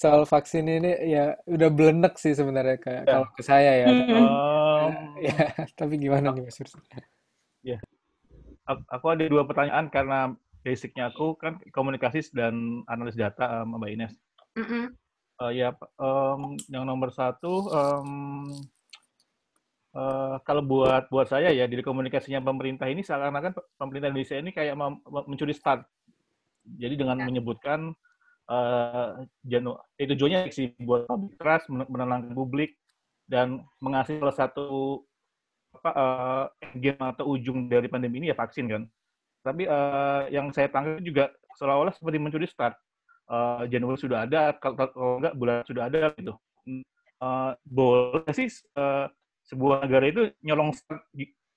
Soal vaksin ini ya udah belenek sih sebenarnya kayak Ya. kalau ke saya ya. Hmm. Um, Ya, tapi gimana nih Mas Firsa? aku aku ada dua pertanyaan karena basicnya aku kan komunikasi dan analis data um, Mbak Ines. Mm-mm. Eh, ya, em, yang nomor satu, em, eh, kalau buat buat saya ya dari komunikasinya pemerintah ini seakan-akan pemerintah Indonesia ini kayak mencuri start. Jadi dengan Ya. menyebutkan eh janu, itu tujuannya sih buat public trust, men- menenangkan publik dan mengasih salah satu apa eh, game atau ujung dari pandemi ini ya vaksin kan. Tapi eh, yang saya tangkap juga seolah-olah seperti mencuri start. Eh, Januari sudah ada, kalau kalau enggak bulan sudah ada gitu. Eh, boleh sih eh, sebuah negara itu nyolong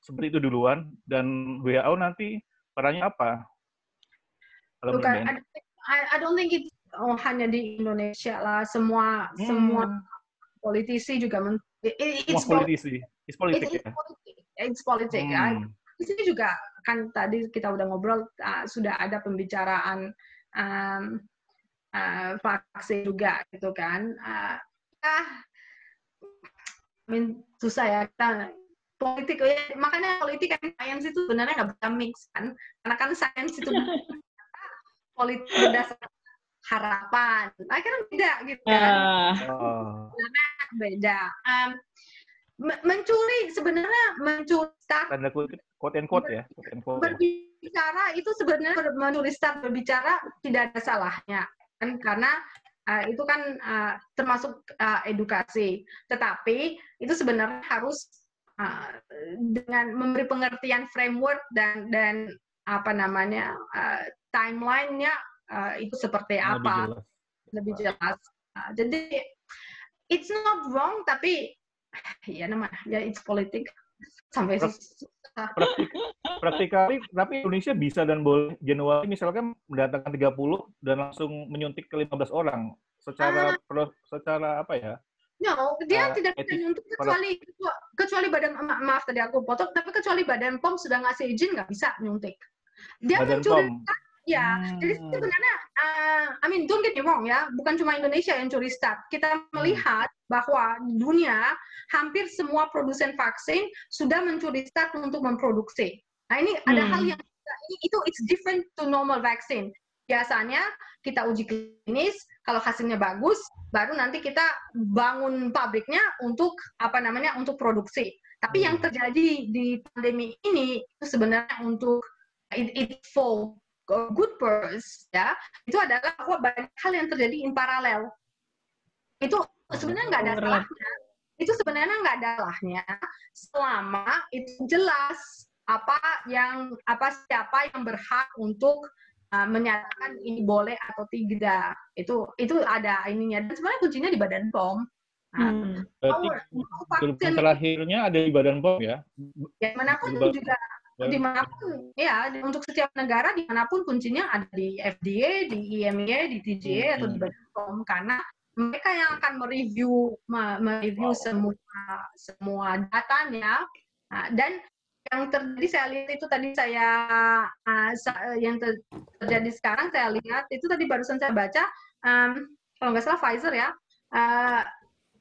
seperti itu duluan dan WHO nanti perannya apa? Kalau bukan I, don't think- I, I don't think itu oh, hanya di Indonesia lah semua Ines? semua Hmm, politisi juga men, it- it- semua it's poli- politisi, it's politik it's, ya. it's politik ya Hmm. di sini juga kan tadi kita udah ngobrol uh, sudah ada pembicaraan um, uh, vaksin juga gitu kan uh, ah I mean, susah ya. Kita politik ya, makanya politik kan sains itu sebenarnya nggak bisa mix kan. Karena kan sains itu politik berdasarkan harapan. Akhirnya beda gitu kan. Ah, Oh, beda. Um, me- mencuri sebenarnya mencuri start tanda kutip quote and quote ya, quote and quote ya. berbicara itu sebenarnya menulis start berbicara tidak ada salahnya. Kan karena uh, itu kan uh, termasuk uh, edukasi. Tetapi itu sebenarnya harus uh, dengan memberi pengertian framework dan dan apa namanya uh, timelinenya uh, itu seperti apa lebih jelas. Lebih jelas. Uh, jadi it's not wrong tapi ya namanya ya it's politik sampai praktik, praktikali tapi Indonesia bisa dan boleh Januari misalkan mendatangkan 30 dan langsung menyuntik ke 15 orang secara uh, secara apa ya No, dia uh, tidak bisa nyuntik kecuali kecuali badan ma maaf tadi aku potong, tapi kecuali badan pom sudah ngasih izin nggak bisa nyuntik. Dia badan mencuri pom. Ya, hmm. jadi sebenarnya, uh, I mean, don't get me wrong ya, bukan cuma Indonesia yang curi start. Kita hmm. melihat bahwa dunia hampir semua produsen vaksin sudah mencuri start untuk memproduksi. Nah ini hmm. ada hal yang ini itu it's different to normal vaccine. Biasanya kita uji klinis, kalau hasilnya bagus, baru nanti kita bangun pabriknya untuk apa namanya untuk produksi. Tapi yang hmm. terjadi di pandemi ini itu sebenarnya untuk it, it fall good purpose ya itu adalah bahwa banyak hal yang terjadi in paralel itu sebenarnya nggak ada salahnya. Itu sebenarnya nggak ada salahnya selama itu jelas apa yang apa siapa yang berhak untuk uh, menyatakan ini boleh atau tidak. Itu itu ada ininya. Dan sebenarnya kuncinya di badan pom Nah, hmm. Berarti vaksin, terakhirnya ada di Badan POM ya? Ya, mana pun juga di mana pun ya untuk setiap negara di mana pun kuncinya ada di FDA, di EMA, di TGA hmm. atau di hmm. Badan karena mereka yang akan mereview mereview wow. semua semua datanya nah, dan yang terjadi saya lihat itu tadi saya uh, yang ter, terjadi sekarang saya lihat itu tadi barusan saya baca um, kalau nggak salah Pfizer ya uh,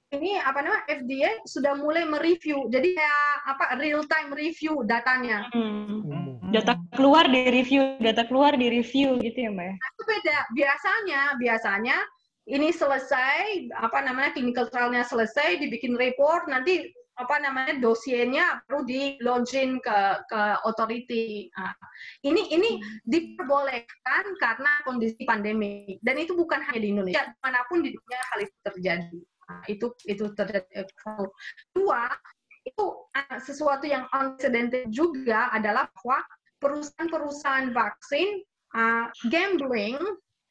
ini apa namanya FDA sudah mulai mereview jadi ya apa real time review datanya hmm. data keluar di review data keluar di review gitu ya mbak ya? itu beda biasanya biasanya ini selesai apa namanya clinical trialnya selesai dibikin report nanti apa namanya dosiernya perlu di launching ke ke authority. Nah, ini ini diperbolehkan karena kondisi pandemi dan itu bukan hanya di Indonesia, mana pun di dunia hal itu terjadi. Itu itu terjadi. Dua, itu uh, sesuatu yang unprecedented juga adalah bahwa perusahaan-perusahaan vaksin uh, gambling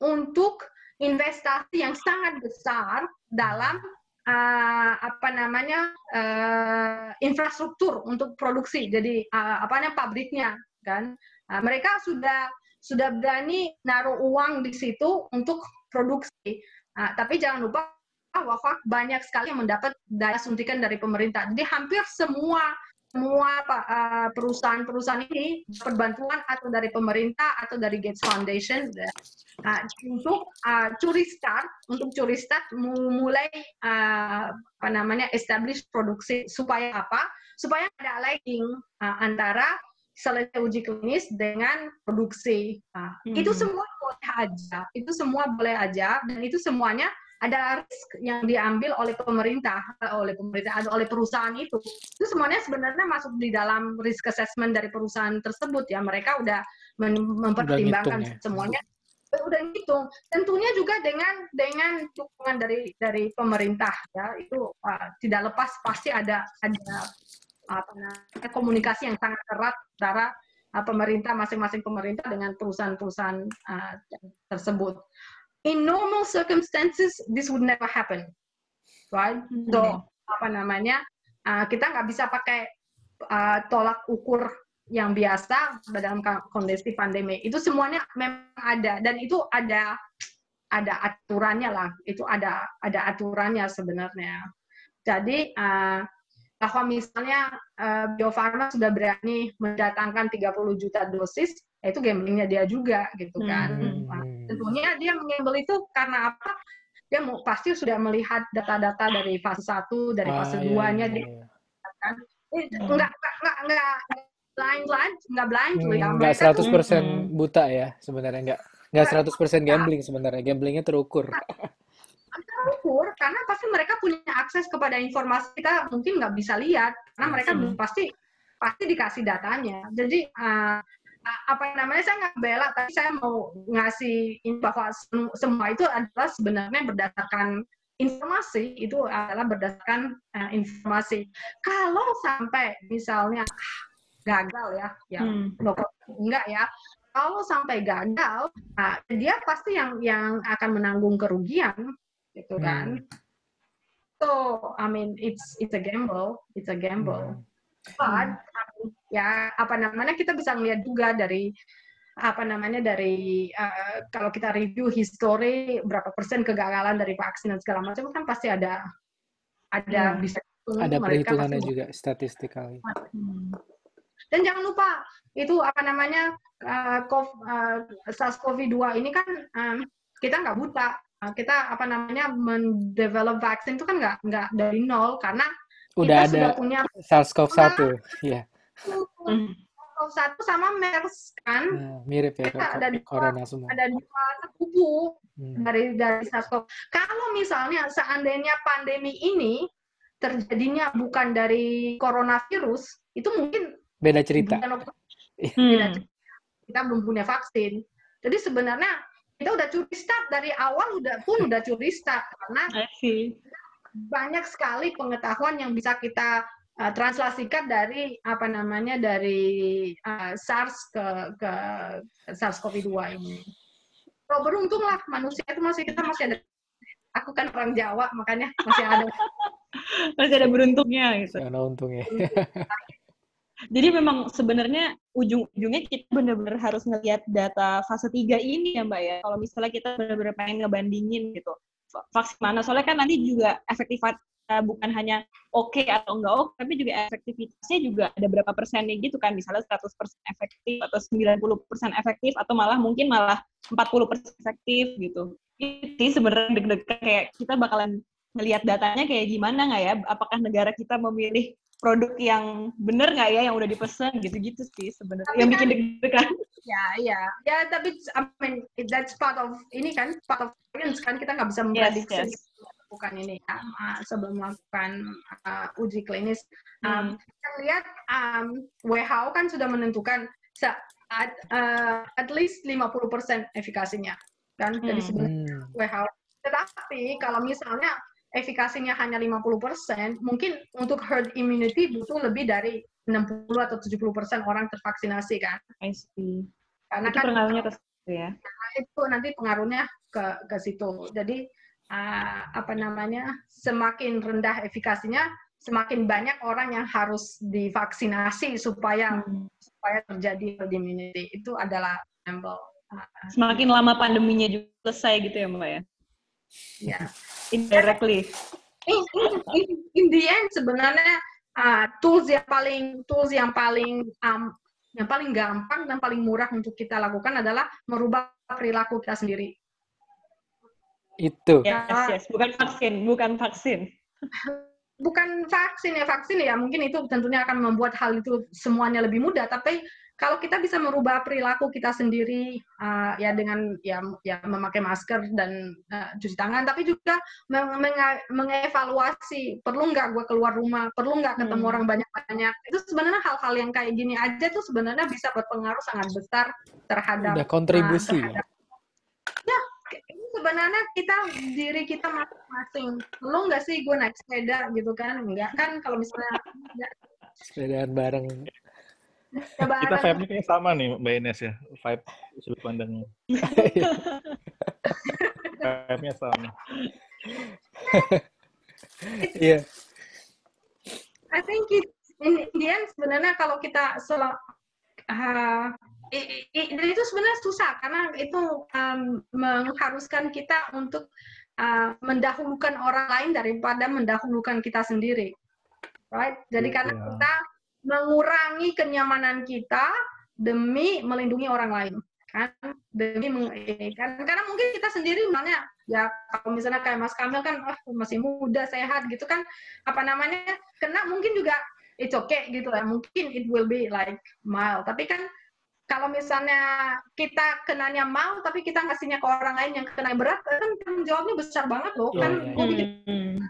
untuk investasi yang sangat besar dalam uh, apa namanya uh, infrastruktur untuk produksi. Jadi uh, apa namanya pabriknya kan. Uh, mereka sudah sudah berani naruh uang di situ untuk produksi. Uh, tapi jangan lupa wafat banyak sekali yang mendapat daya suntikan dari pemerintah. Jadi hampir semua semua eh, perusahaan-perusahaan ini dapat bantuan atau dari pemerintah atau dari Gates Foundation uh, untuk uh, curi start, untuk curi start mulai uh, apa namanya establish produksi supaya apa? Supaya ada lagging uh, antara selesai uji klinis dengan produksi. Uh, hmm. Itu semua boleh aja, itu semua boleh aja, dan itu semuanya ada risk yang diambil oleh pemerintah, oleh pemerintah, oleh perusahaan itu. Itu semuanya sebenarnya masuk di dalam risk assessment dari perusahaan tersebut ya. Mereka udah mempertimbangkan udah ya. semuanya udah gitu tentunya juga dengan dengan dukungan dari dari pemerintah ya itu uh, tidak lepas pasti ada ada apa namanya komunikasi yang sangat erat antara uh, pemerintah masing-masing pemerintah dengan perusahaan-perusahaan uh, tersebut in normal circumstances this would never happen right hmm. so apa namanya uh, kita nggak bisa pakai uh, tolak ukur yang biasa dalam kondisi pandemi itu semuanya memang ada dan itu ada ada aturannya lah itu ada ada aturannya sebenarnya jadi uh, bahwa misalnya uh, Bio Farma sudah berani mendatangkan 30 juta dosis ya itu gamblingnya dia juga gitu kan. Hmm. Tentunya dia mengambil itu karena apa? Dia mau pasti sudah melihat data-data dari fase 1, dari fase ah, 2-nya iya, iya. kan. Hmm. Enggak enggak enggak blind blind, enggak blind hmm, ya. Enggak 100% tuh, buta ya sebenarnya enggak enggak 100% gambling sebenarnya. Gamblingnya terukur. terukur karena pasti mereka punya akses kepada informasi kita mungkin nggak bisa lihat karena mereka hmm. pasti pasti dikasih datanya. Jadi uh, apa namanya saya nggak bela tapi saya mau ngasih bahwa semua itu adalah sebenarnya berdasarkan informasi itu adalah berdasarkan uh, informasi. Kalau sampai misalnya gagal ya, ya hmm. enggak ya. Kalau sampai gagal, uh, dia pasti yang yang akan menanggung kerugian, gitu kan. Hmm. So, I mean, it's it's a gamble, it's a gamble. Hmm. But ya apa namanya kita bisa melihat juga dari apa namanya dari uh, kalau kita review history berapa persen kegagalan dari vaksin dan segala macam kan pasti ada ada hmm. bisa ada perhitungannya juga statistically. Hmm. Dan jangan lupa itu apa namanya uh, uh, SARS-CoV-2 ini kan um, kita nggak buta. Kita apa namanya mendevelop vaksin itu kan nggak nggak dari nol karena udah kita ada sudah punya SARS-CoV-1, ya. Hmm. SARS-CoV-1 sama MERS kan. Nah, mirip ya, ada dua, corona semua. Ada dua kubu hmm. dari dari SARS-CoV. Kalau misalnya seandainya pandemi ini terjadinya bukan dari coronavirus, itu mungkin beda cerita. Bukan, hmm. beda cerita. Kita belum punya vaksin. Jadi sebenarnya kita udah curi start dari awal udah pun udah curi start karena banyak sekali pengetahuan yang bisa kita uh, translasikan dari apa namanya dari uh, SARS ke ke SARS-CoV-2 ini. Kalau beruntung lah manusia itu masih kita masih ada. Aku kan orang Jawa makanya masih ada. masih ada beruntungnya gitu. Ada untungnya. Jadi memang sebenarnya ujung-ujungnya kita benar-benar harus ngelihat data fase 3 ini ya Mbak ya. Kalau misalnya kita benar-benar pengen ngebandingin gitu. Vaksin mana? Soalnya kan nanti juga efektif bukan hanya oke okay atau enggak oke, tapi juga efektivitasnya juga ada berapa persennya gitu kan, misalnya 100% efektif atau 90% efektif atau malah mungkin malah 40% efektif gitu. Itu sebenarnya deg-degan kayak kita bakalan ngelihat datanya kayak gimana nggak ya, apakah negara kita memilih produk yang bener nggak ya yang udah dipesan gitu-gitu sih sebenarnya yang bikin kan deg-degan. Ya, ya, ya. Tapi I mean that's part of ini kan part of science kan kita nggak bisa memprediksi. Yes, yes melakukan ini ya sebelum melakukan uh, uji klinis. Um, hmm. Kita lihat um, WHO kan sudah menentukan saat uh, at least 50% efikasinya kan hmm. jadi sebenarnya WHO. Tetapi kalau misalnya efikasinya hanya 50%, mungkin untuk herd immunity butuh lebih dari 60 atau 70% orang tervaksinasi kan. I see. Karena itu kan pengaruhnya ke situ ya. Itu nanti pengaruhnya ke ke situ. Jadi uh, apa namanya semakin rendah efikasinya semakin banyak orang yang harus divaksinasi supaya hmm. supaya terjadi herd immunity itu adalah gamble. Uh, semakin lama pandeminya juga selesai gitu ya mbak ya? Ya. Indirectly. In, in, in, in the end sebenarnya uh, tools yang paling tools yang paling um, yang paling gampang dan paling murah untuk kita lakukan adalah merubah perilaku kita sendiri. Itu. Yes, yes. Bukan vaksin, bukan vaksin. Bukan vaksin ya, vaksin ya mungkin itu tentunya akan membuat hal itu semuanya lebih mudah, tapi kalau kita bisa merubah perilaku kita sendiri uh, ya dengan ya ya memakai masker dan uh, cuci tangan tapi juga meng mengevaluasi perlu nggak gue keluar rumah perlu nggak ketemu hmm. orang banyak-banyak itu sebenarnya hal-hal yang kayak gini aja tuh sebenarnya bisa berpengaruh sangat besar terhadap Udah kontribusi uh, terhadap, ya sebenarnya kita diri kita masing-masing. Lo nggak sih gue naik sepeda gitu kan? Enggak kan kalau misalnya sepedaan bareng. Ya, kita vibe-nya kayaknya sama nih Mbak Ines ya. Vibe sudut pandang. vibe-nya sama. Iya. yeah. I think it, in the end sebenarnya kalau kita sel uh, dan itu sebenarnya susah karena itu um, mengharuskan kita untuk uh, mendahulukan orang lain daripada mendahulukan kita sendiri, right? Jadi yeah. karena iya. kita mengurangi kenyamanan kita demi melindungi orang lain, kan? Demi kan karena mungkin kita sendiri misalnya ya kalau misalnya kayak Mas Kamil kan oh, masih muda sehat gitu kan apa namanya kena mungkin juga it's okay gitu lah mungkin it will be like mild tapi kan kalau misalnya kita kenanya mau tapi kita ngasihnya ke orang lain yang kena berat kan tanggung jawabnya besar banget loh kan yeah, yeah. Hmm.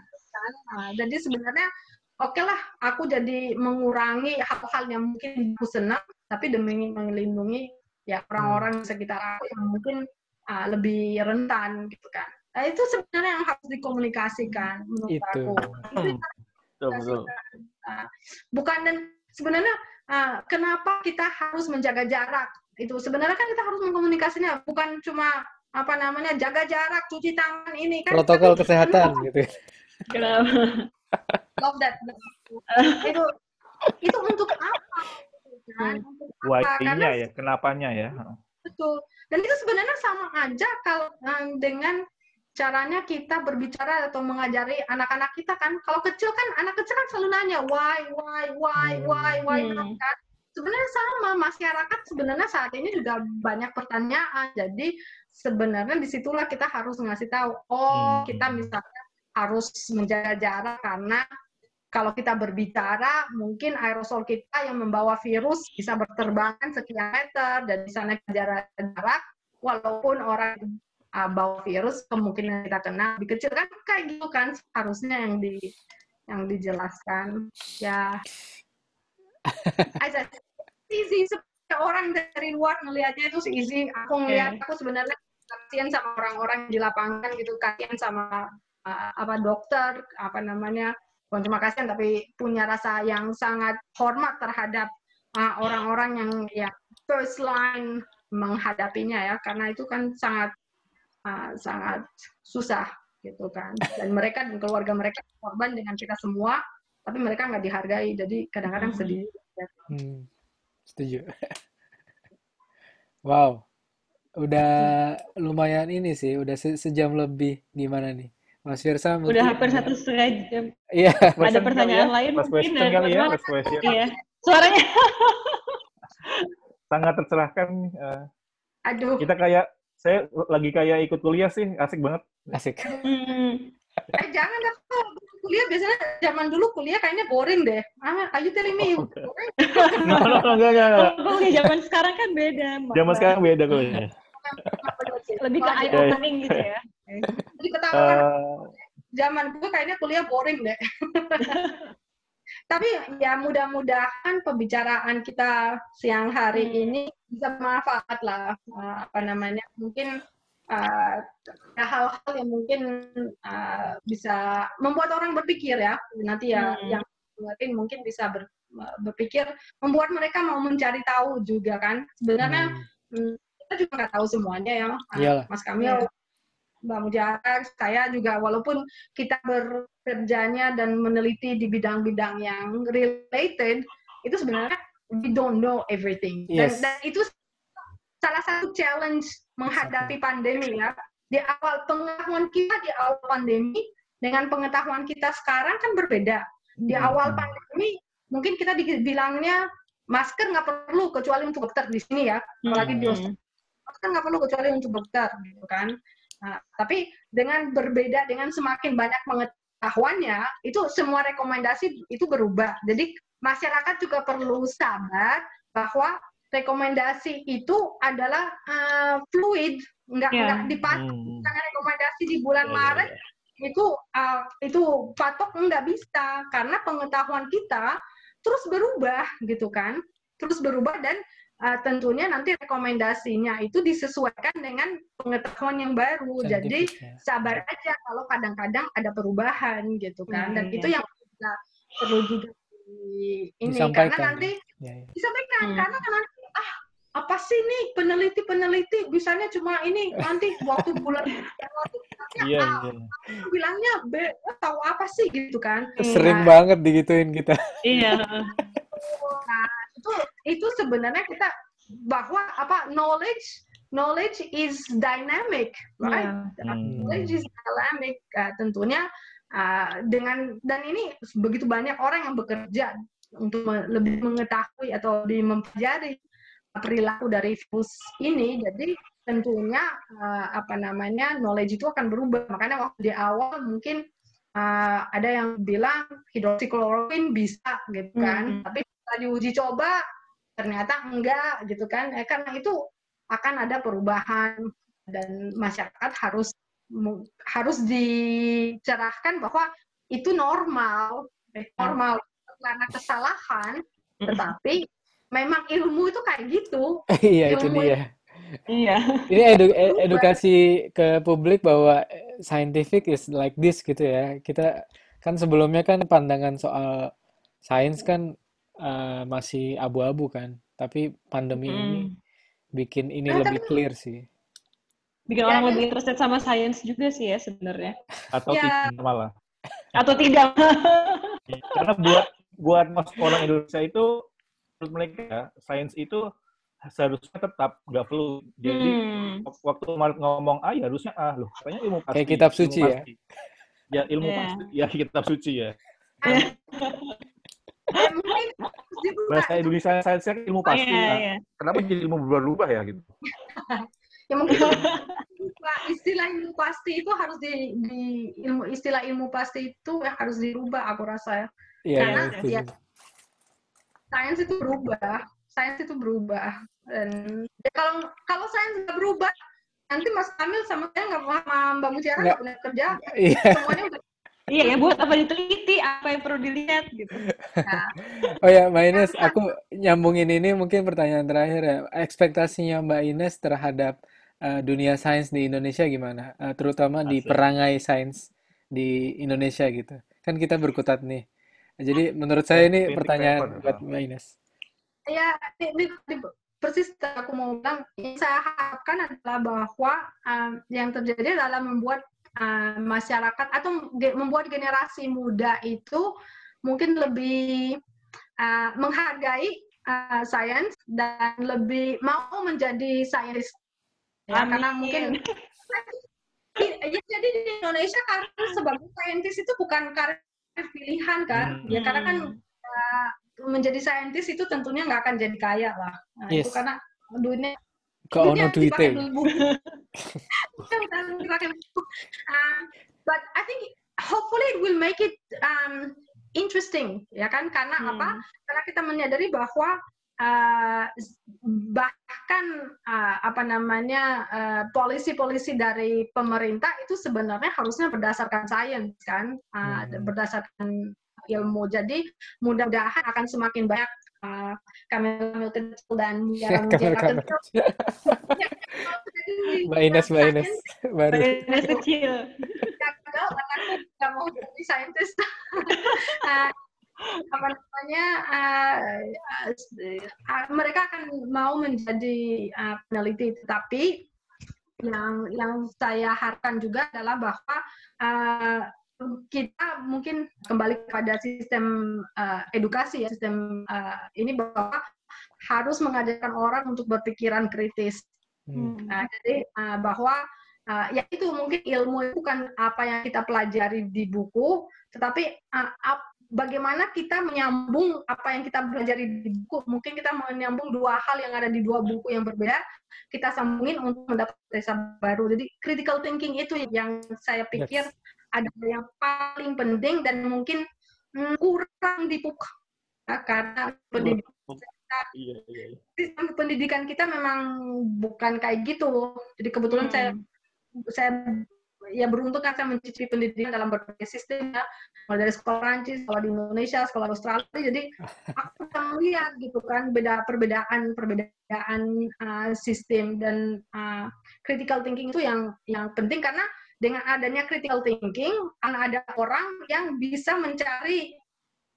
Nah, jadi sebenarnya oke okay lah aku jadi mengurangi hal-hal yang mungkin aku senang tapi demi melindungi ya orang-orang sekitar aku yang mungkin uh, lebih rentan gitu kan. Nah, itu sebenarnya yang harus dikomunikasikan menurut Itu. aku. Betul, betul. Uh, bukan dan sebenarnya uh, kenapa kita harus menjaga jarak itu sebenarnya kan kita harus mengkomunikasinya bukan cuma apa namanya jaga jarak cuci tangan ini kan Protokol tapi- kesehatan gitu. Kenapa? love that itu itu untuk apa kan? Untuk apa? Karena Why-nya ya, kenapanya ya. Betul. Dan itu sebenarnya sama aja kalau um, dengan caranya kita berbicara atau mengajari anak-anak kita kan. Kalau kecil kan anak kecil kan selalu nanya why, why, why, Hmm. why, why Hmm. kan. Sebenarnya sama masyarakat sebenarnya saat ini juga banyak pertanyaan. Jadi sebenarnya di situlah kita harus ngasih tahu. Oh Hmm. kita misalnya harus menjaga jarak karena kalau kita berbicara, mungkin aerosol kita yang membawa virus bisa berterbangan sekian meter dan di sana jarak jarak, walaupun orang uh, bawa virus, kemungkinan kita kena lebih kecil kan? Kayak gitu kan harusnya yang di yang dijelaskan. Ya. Aja easy. Seperti orang dari luar ngelihatnya itu easy. Aku ngelihat aku sebenarnya kasihan sama orang-orang di lapangan gitu, kasihan sama uh, apa dokter, apa namanya. Bukan cuma kasihan tapi punya rasa yang sangat hormat terhadap uh, orang-orang yang ya first line menghadapinya ya. Karena itu kan sangat uh, sangat susah gitu kan dan mereka dan keluarga mereka korban dengan kita semua tapi mereka nggak dihargai jadi kadang-kadang Mhm. sedih Hmm, setuju. Wow, udah lumayan ini sih, udah se- sejam lebih. Gimana nih, Mas Firsa? Udah mungkin hampir ada- satu setengah jam. Iya, Ada pertanyaan ya? lain Last mungkin dari kali ya, teman-teman? last question. Iya. Suaranya Sangat tercerahkan. eh, aduh kita kayak, saya lagi kayak ikut kuliah sih, asik banget. asik. Hmm. eh jangan dah Kak. kuliah biasanya zaman dulu kuliah kayaknya boring deh ah are you telling me Oh, enggak. boring? No, no, no, enggak, enggak, enggak. Kalau kuliah zaman sekarang kan beda. Mbak. Zaman sekarang beda kuliahnya. lebih ke Oh, eye iya. opening gitu ya. jadi ketahuan Eh, zaman gue kayaknya kuliah boring deh. Tapi ya mudah-mudahan pembicaraan kita siang hari Hmm. ini bisa bermanfaat lah. Uh, apa namanya? Mungkin uh, ada hal-hal yang mungkin uh, bisa membuat orang berpikir ya. Nanti ya Hmm. yang dengerin mungkin bisa ber- berpikir, membuat mereka mau mencari tahu juga kan. Sebenarnya Hmm, Hmm, kita juga nggak tahu semuanya ya, Iyalah. Mas Kamil, Mbak Mujahar, saya juga walaupun kita bekerjanya dan meneliti di bidang-bidang yang related, itu sebenarnya we don't know everything. Dan, Yes. dan itu salah satu challenge menghadapi pandemi ya. Di awal pengetahuan kita di awal pandemi dengan pengetahuan kita sekarang kan berbeda. Di Hmm. awal pandemi mungkin kita dibilangnya masker nggak perlu kecuali untuk dokter di sini ya, apalagi di Hmm. hospital masker nggak perlu kecuali untuk dokter gitu kan. Nah, tapi dengan berbeda dengan semakin banyak pengetahuannya, itu semua rekomendasi itu berubah. Jadi masyarakat juga perlu sabar bahwa rekomendasi itu adalah uh, fluid, nggak Ya. nggak dipatok. hmm. Misalnya rekomendasi di bulan Ya, ya, Maret ya. itu uh, itu patok nggak bisa karena pengetahuan kita terus berubah gitu kan terus berubah dan uh, tentunya nanti rekomendasinya itu disesuaikan dengan pengetahuan yang baru jadi Scientific, ya. sabar aja kalau kadang-kadang ada perubahan gitu kan dan Hmm, itu yang juga perlu juga di ini Disampaikan, karena nanti Ya, ya. disampaikan Hmm. karena kan nanti ah apa sih nih peneliti-peneliti bisanya cuma ini nanti waktu bulan Iya, iya. aku bilangnya B tahu apa sih gitu kan Sering Nah, banget digituin kita. Iya. nah, itu itu sebenarnya kita bahwa apa knowledge knowledge is dynamic right Iya. Hmm. knowledge is dynamic Uh, tentunya uh, dengan dan ini begitu banyak orang yang bekerja untuk lebih mengetahui atau lebih mempelajari perilaku dari virus ini jadi tentunya uh, apa namanya knowledge itu akan berubah makanya waktu di awal mungkin uh, ada yang bilang hidroksikloroquine bisa gitu kan Mhm. tapi diuji coba ternyata enggak gitu kan eh, karena itu akan ada perubahan dan masyarakat harus harus dicerahkan bahwa itu normal eh, normal karena kesalahan tetapi memang ilmu itu kayak gitu. iya itu dia. Iya. Ini edu- e- edukasi ke publik bahwa scientific is like this gitu ya. Kita kan sebelumnya kan pandangan soal sains kan eh, masih abu-abu kan. Tapi pandemi ini Mm. bikin ini Nah, lebih tapi- clear sih. Bikin Ya, orang ya. lebih interested sama sains juga sih ya sebenarnya. Atau Ya. tidak malah. Atau tidak. Karena buat buat mas orang Indonesia itu menurut mereka sains itu seharusnya tetap nggak perlu. Jadi Hmm. waktu Mark ngomong A ya harusnya A loh. Katanya ilmu pasti. Kayak kitab ilmu suci ya? pasti. Ya ilmu Iya. pasti. Ya kitab suci ya. Mungkin. Bahasa Indonesia sainsnya kan ilmu pasti. Iya, Nah, iya. Kenapa jadi ilmu berubah-ubah ya gitu? Ya mungkin istilah ilmu pasti itu harus di, di ilmu istilah ilmu pasti itu ya harus dirubah aku rasa ya. Iya, Karena iya, setuju. ya, sains itu berubah, sains itu berubah. Dan ya kalau kalau sains nggak berubah, nanti Mas Kamil sama saya nggak sama Mbak Mutiara Nggak. nggak punya kerja. Iya. Semuanya udah Iya ya, buat apa diteliti, apa yang perlu dilihat gitu. ya. Oh ya, Mbak Ines, aku nyambungin ini mungkin pertanyaan terakhir ya. Ekspektasinya Mbak Ines terhadap eh, dunia sains di Indonesia gimana? Eh, terutama di Asik. perangai sains di Indonesia gitu. Kan kita berkutat nih. Jadi menurut saya ini pertanyaan paper. buat Mbak Ines. ya ini, ini, ini persis aku mau bilang yang saya harapkan adalah bahwa um, yang terjadi adalah membuat uh, masyarakat atau membuat generasi muda itu mungkin lebih uh, menghargai uh, sains dan lebih mau menjadi saintis ya karena mungkin ya, jadi di Indonesia karir sebagai saintis itu bukan karir pilihan kan Hmm. ya karena kan uh, menjadi saintis itu tentunya nggak akan jadi kaya lah nah, itu Yes. karena duitnya Ke ono duite. Um, but I think hopefully it will make it um, interesting ya kan karena Hmm. apa karena kita menyadari bahwa uh, bahkan uh, apa namanya uh, polisi-polisi dari pemerintah itu sebenarnya harusnya berdasarkan sains kan uh, Hmm. berdasarkan ilmu jadi mudah-mudahan akan semakin banyak uh, kamel kecil dan Kamel mutiara kamel. kecil Mbak Ines, Mbak Ines baru. Sains kecil. gagal anakku nggak mau jadi saintis Ah, apa namanya ah, ah, mereka akan mau menjadi ah, peneliti tetapi yang yang saya harapkan juga adalah bahwa ah, kita mungkin kembali kepada sistem ah, edukasi ya sistem ah, ini bahwa harus mengajarkan orang untuk berpikiran kritis Hmm. Nah, jadi uh, bahwa uh, ya itu mungkin ilmu itu bukan apa yang kita pelajari di buku, tetapi uh, ap- bagaimana kita menyambung apa yang kita pelajari di buku. Mungkin kita menyambung dua hal yang ada di dua buku yang berbeda, kita sambungin untuk mendapat desa baru. Jadi critical thinking itu yang saya pikir Yes. Adalah yang paling penting dan mungkin mm, kurang dipuk ya, karena pendidikan Iya, iya, iya. sistem pendidikan kita memang bukan kayak gitu. Jadi kebetulan Hmm. saya saya ya beruntung kan saya mencicipi pendidikan dalam berbagai sistem ya, mulai dari sekolah Prancis, sekolah di Indonesia, sekolah Australia. Jadi aku bisa melihat gitu kan beda perbedaan perbedaan uh, sistem dan uh, critical thinking itu yang yang penting karena dengan adanya critical thinking akan ada orang yang bisa mencari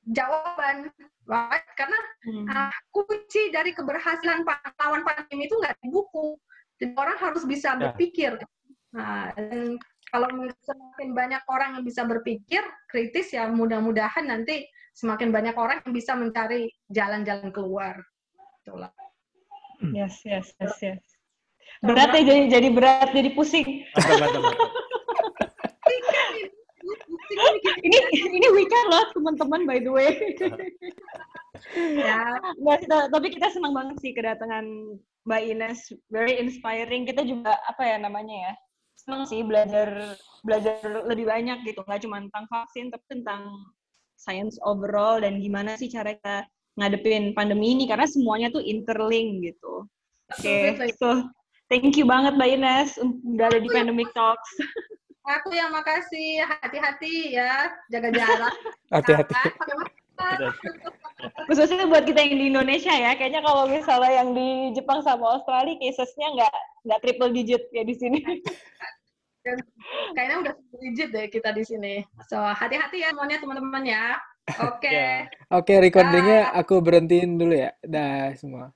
jawaban right? karena Hmm. Ah, kunci dari keberhasilan lawan pandemi itu nggak di buku. Jadi orang harus bisa Ya. berpikir. Nah, dan kalau semakin banyak orang yang bisa berpikir kritis ya mudah-mudahan nanti semakin banyak orang yang bisa mencari jalan-jalan keluar. Itulah. Yes, yes, yes, yes. Berat ya jadi jadi berat, jadi pusing. Ini ini weekend loh teman-teman by the way. ya, kita- tapi kita senang banget sih kedatangan Mbak Ines, very inspiring. Kita juga apa ya namanya ya, senang sih belajar belajar lebih banyak gitu, nggak cuma tentang vaksin, tapi tentang science overall dan gimana sih cara kita ngadepin pandemi ini karena semuanya tuh interlink gitu. Oke, Absolutely. so thank you banget Mbak Ines udah ada di Pandemic Talks. aku yang makasih hati-hati ya jaga jarak. Hati-hati. Khususnya buat kita yang di Indonesia ya, kayaknya kalau misalnya yang di Jepang sama Australia casesnya nggak nggak triple digit ya di sini. Kayaknya udah digit deh kita di sini. So hati-hati ya semuanya teman-teman ya. Oke. Okay. Oke, okay, recordingnya aku berhentiin dulu ya. Dah semua.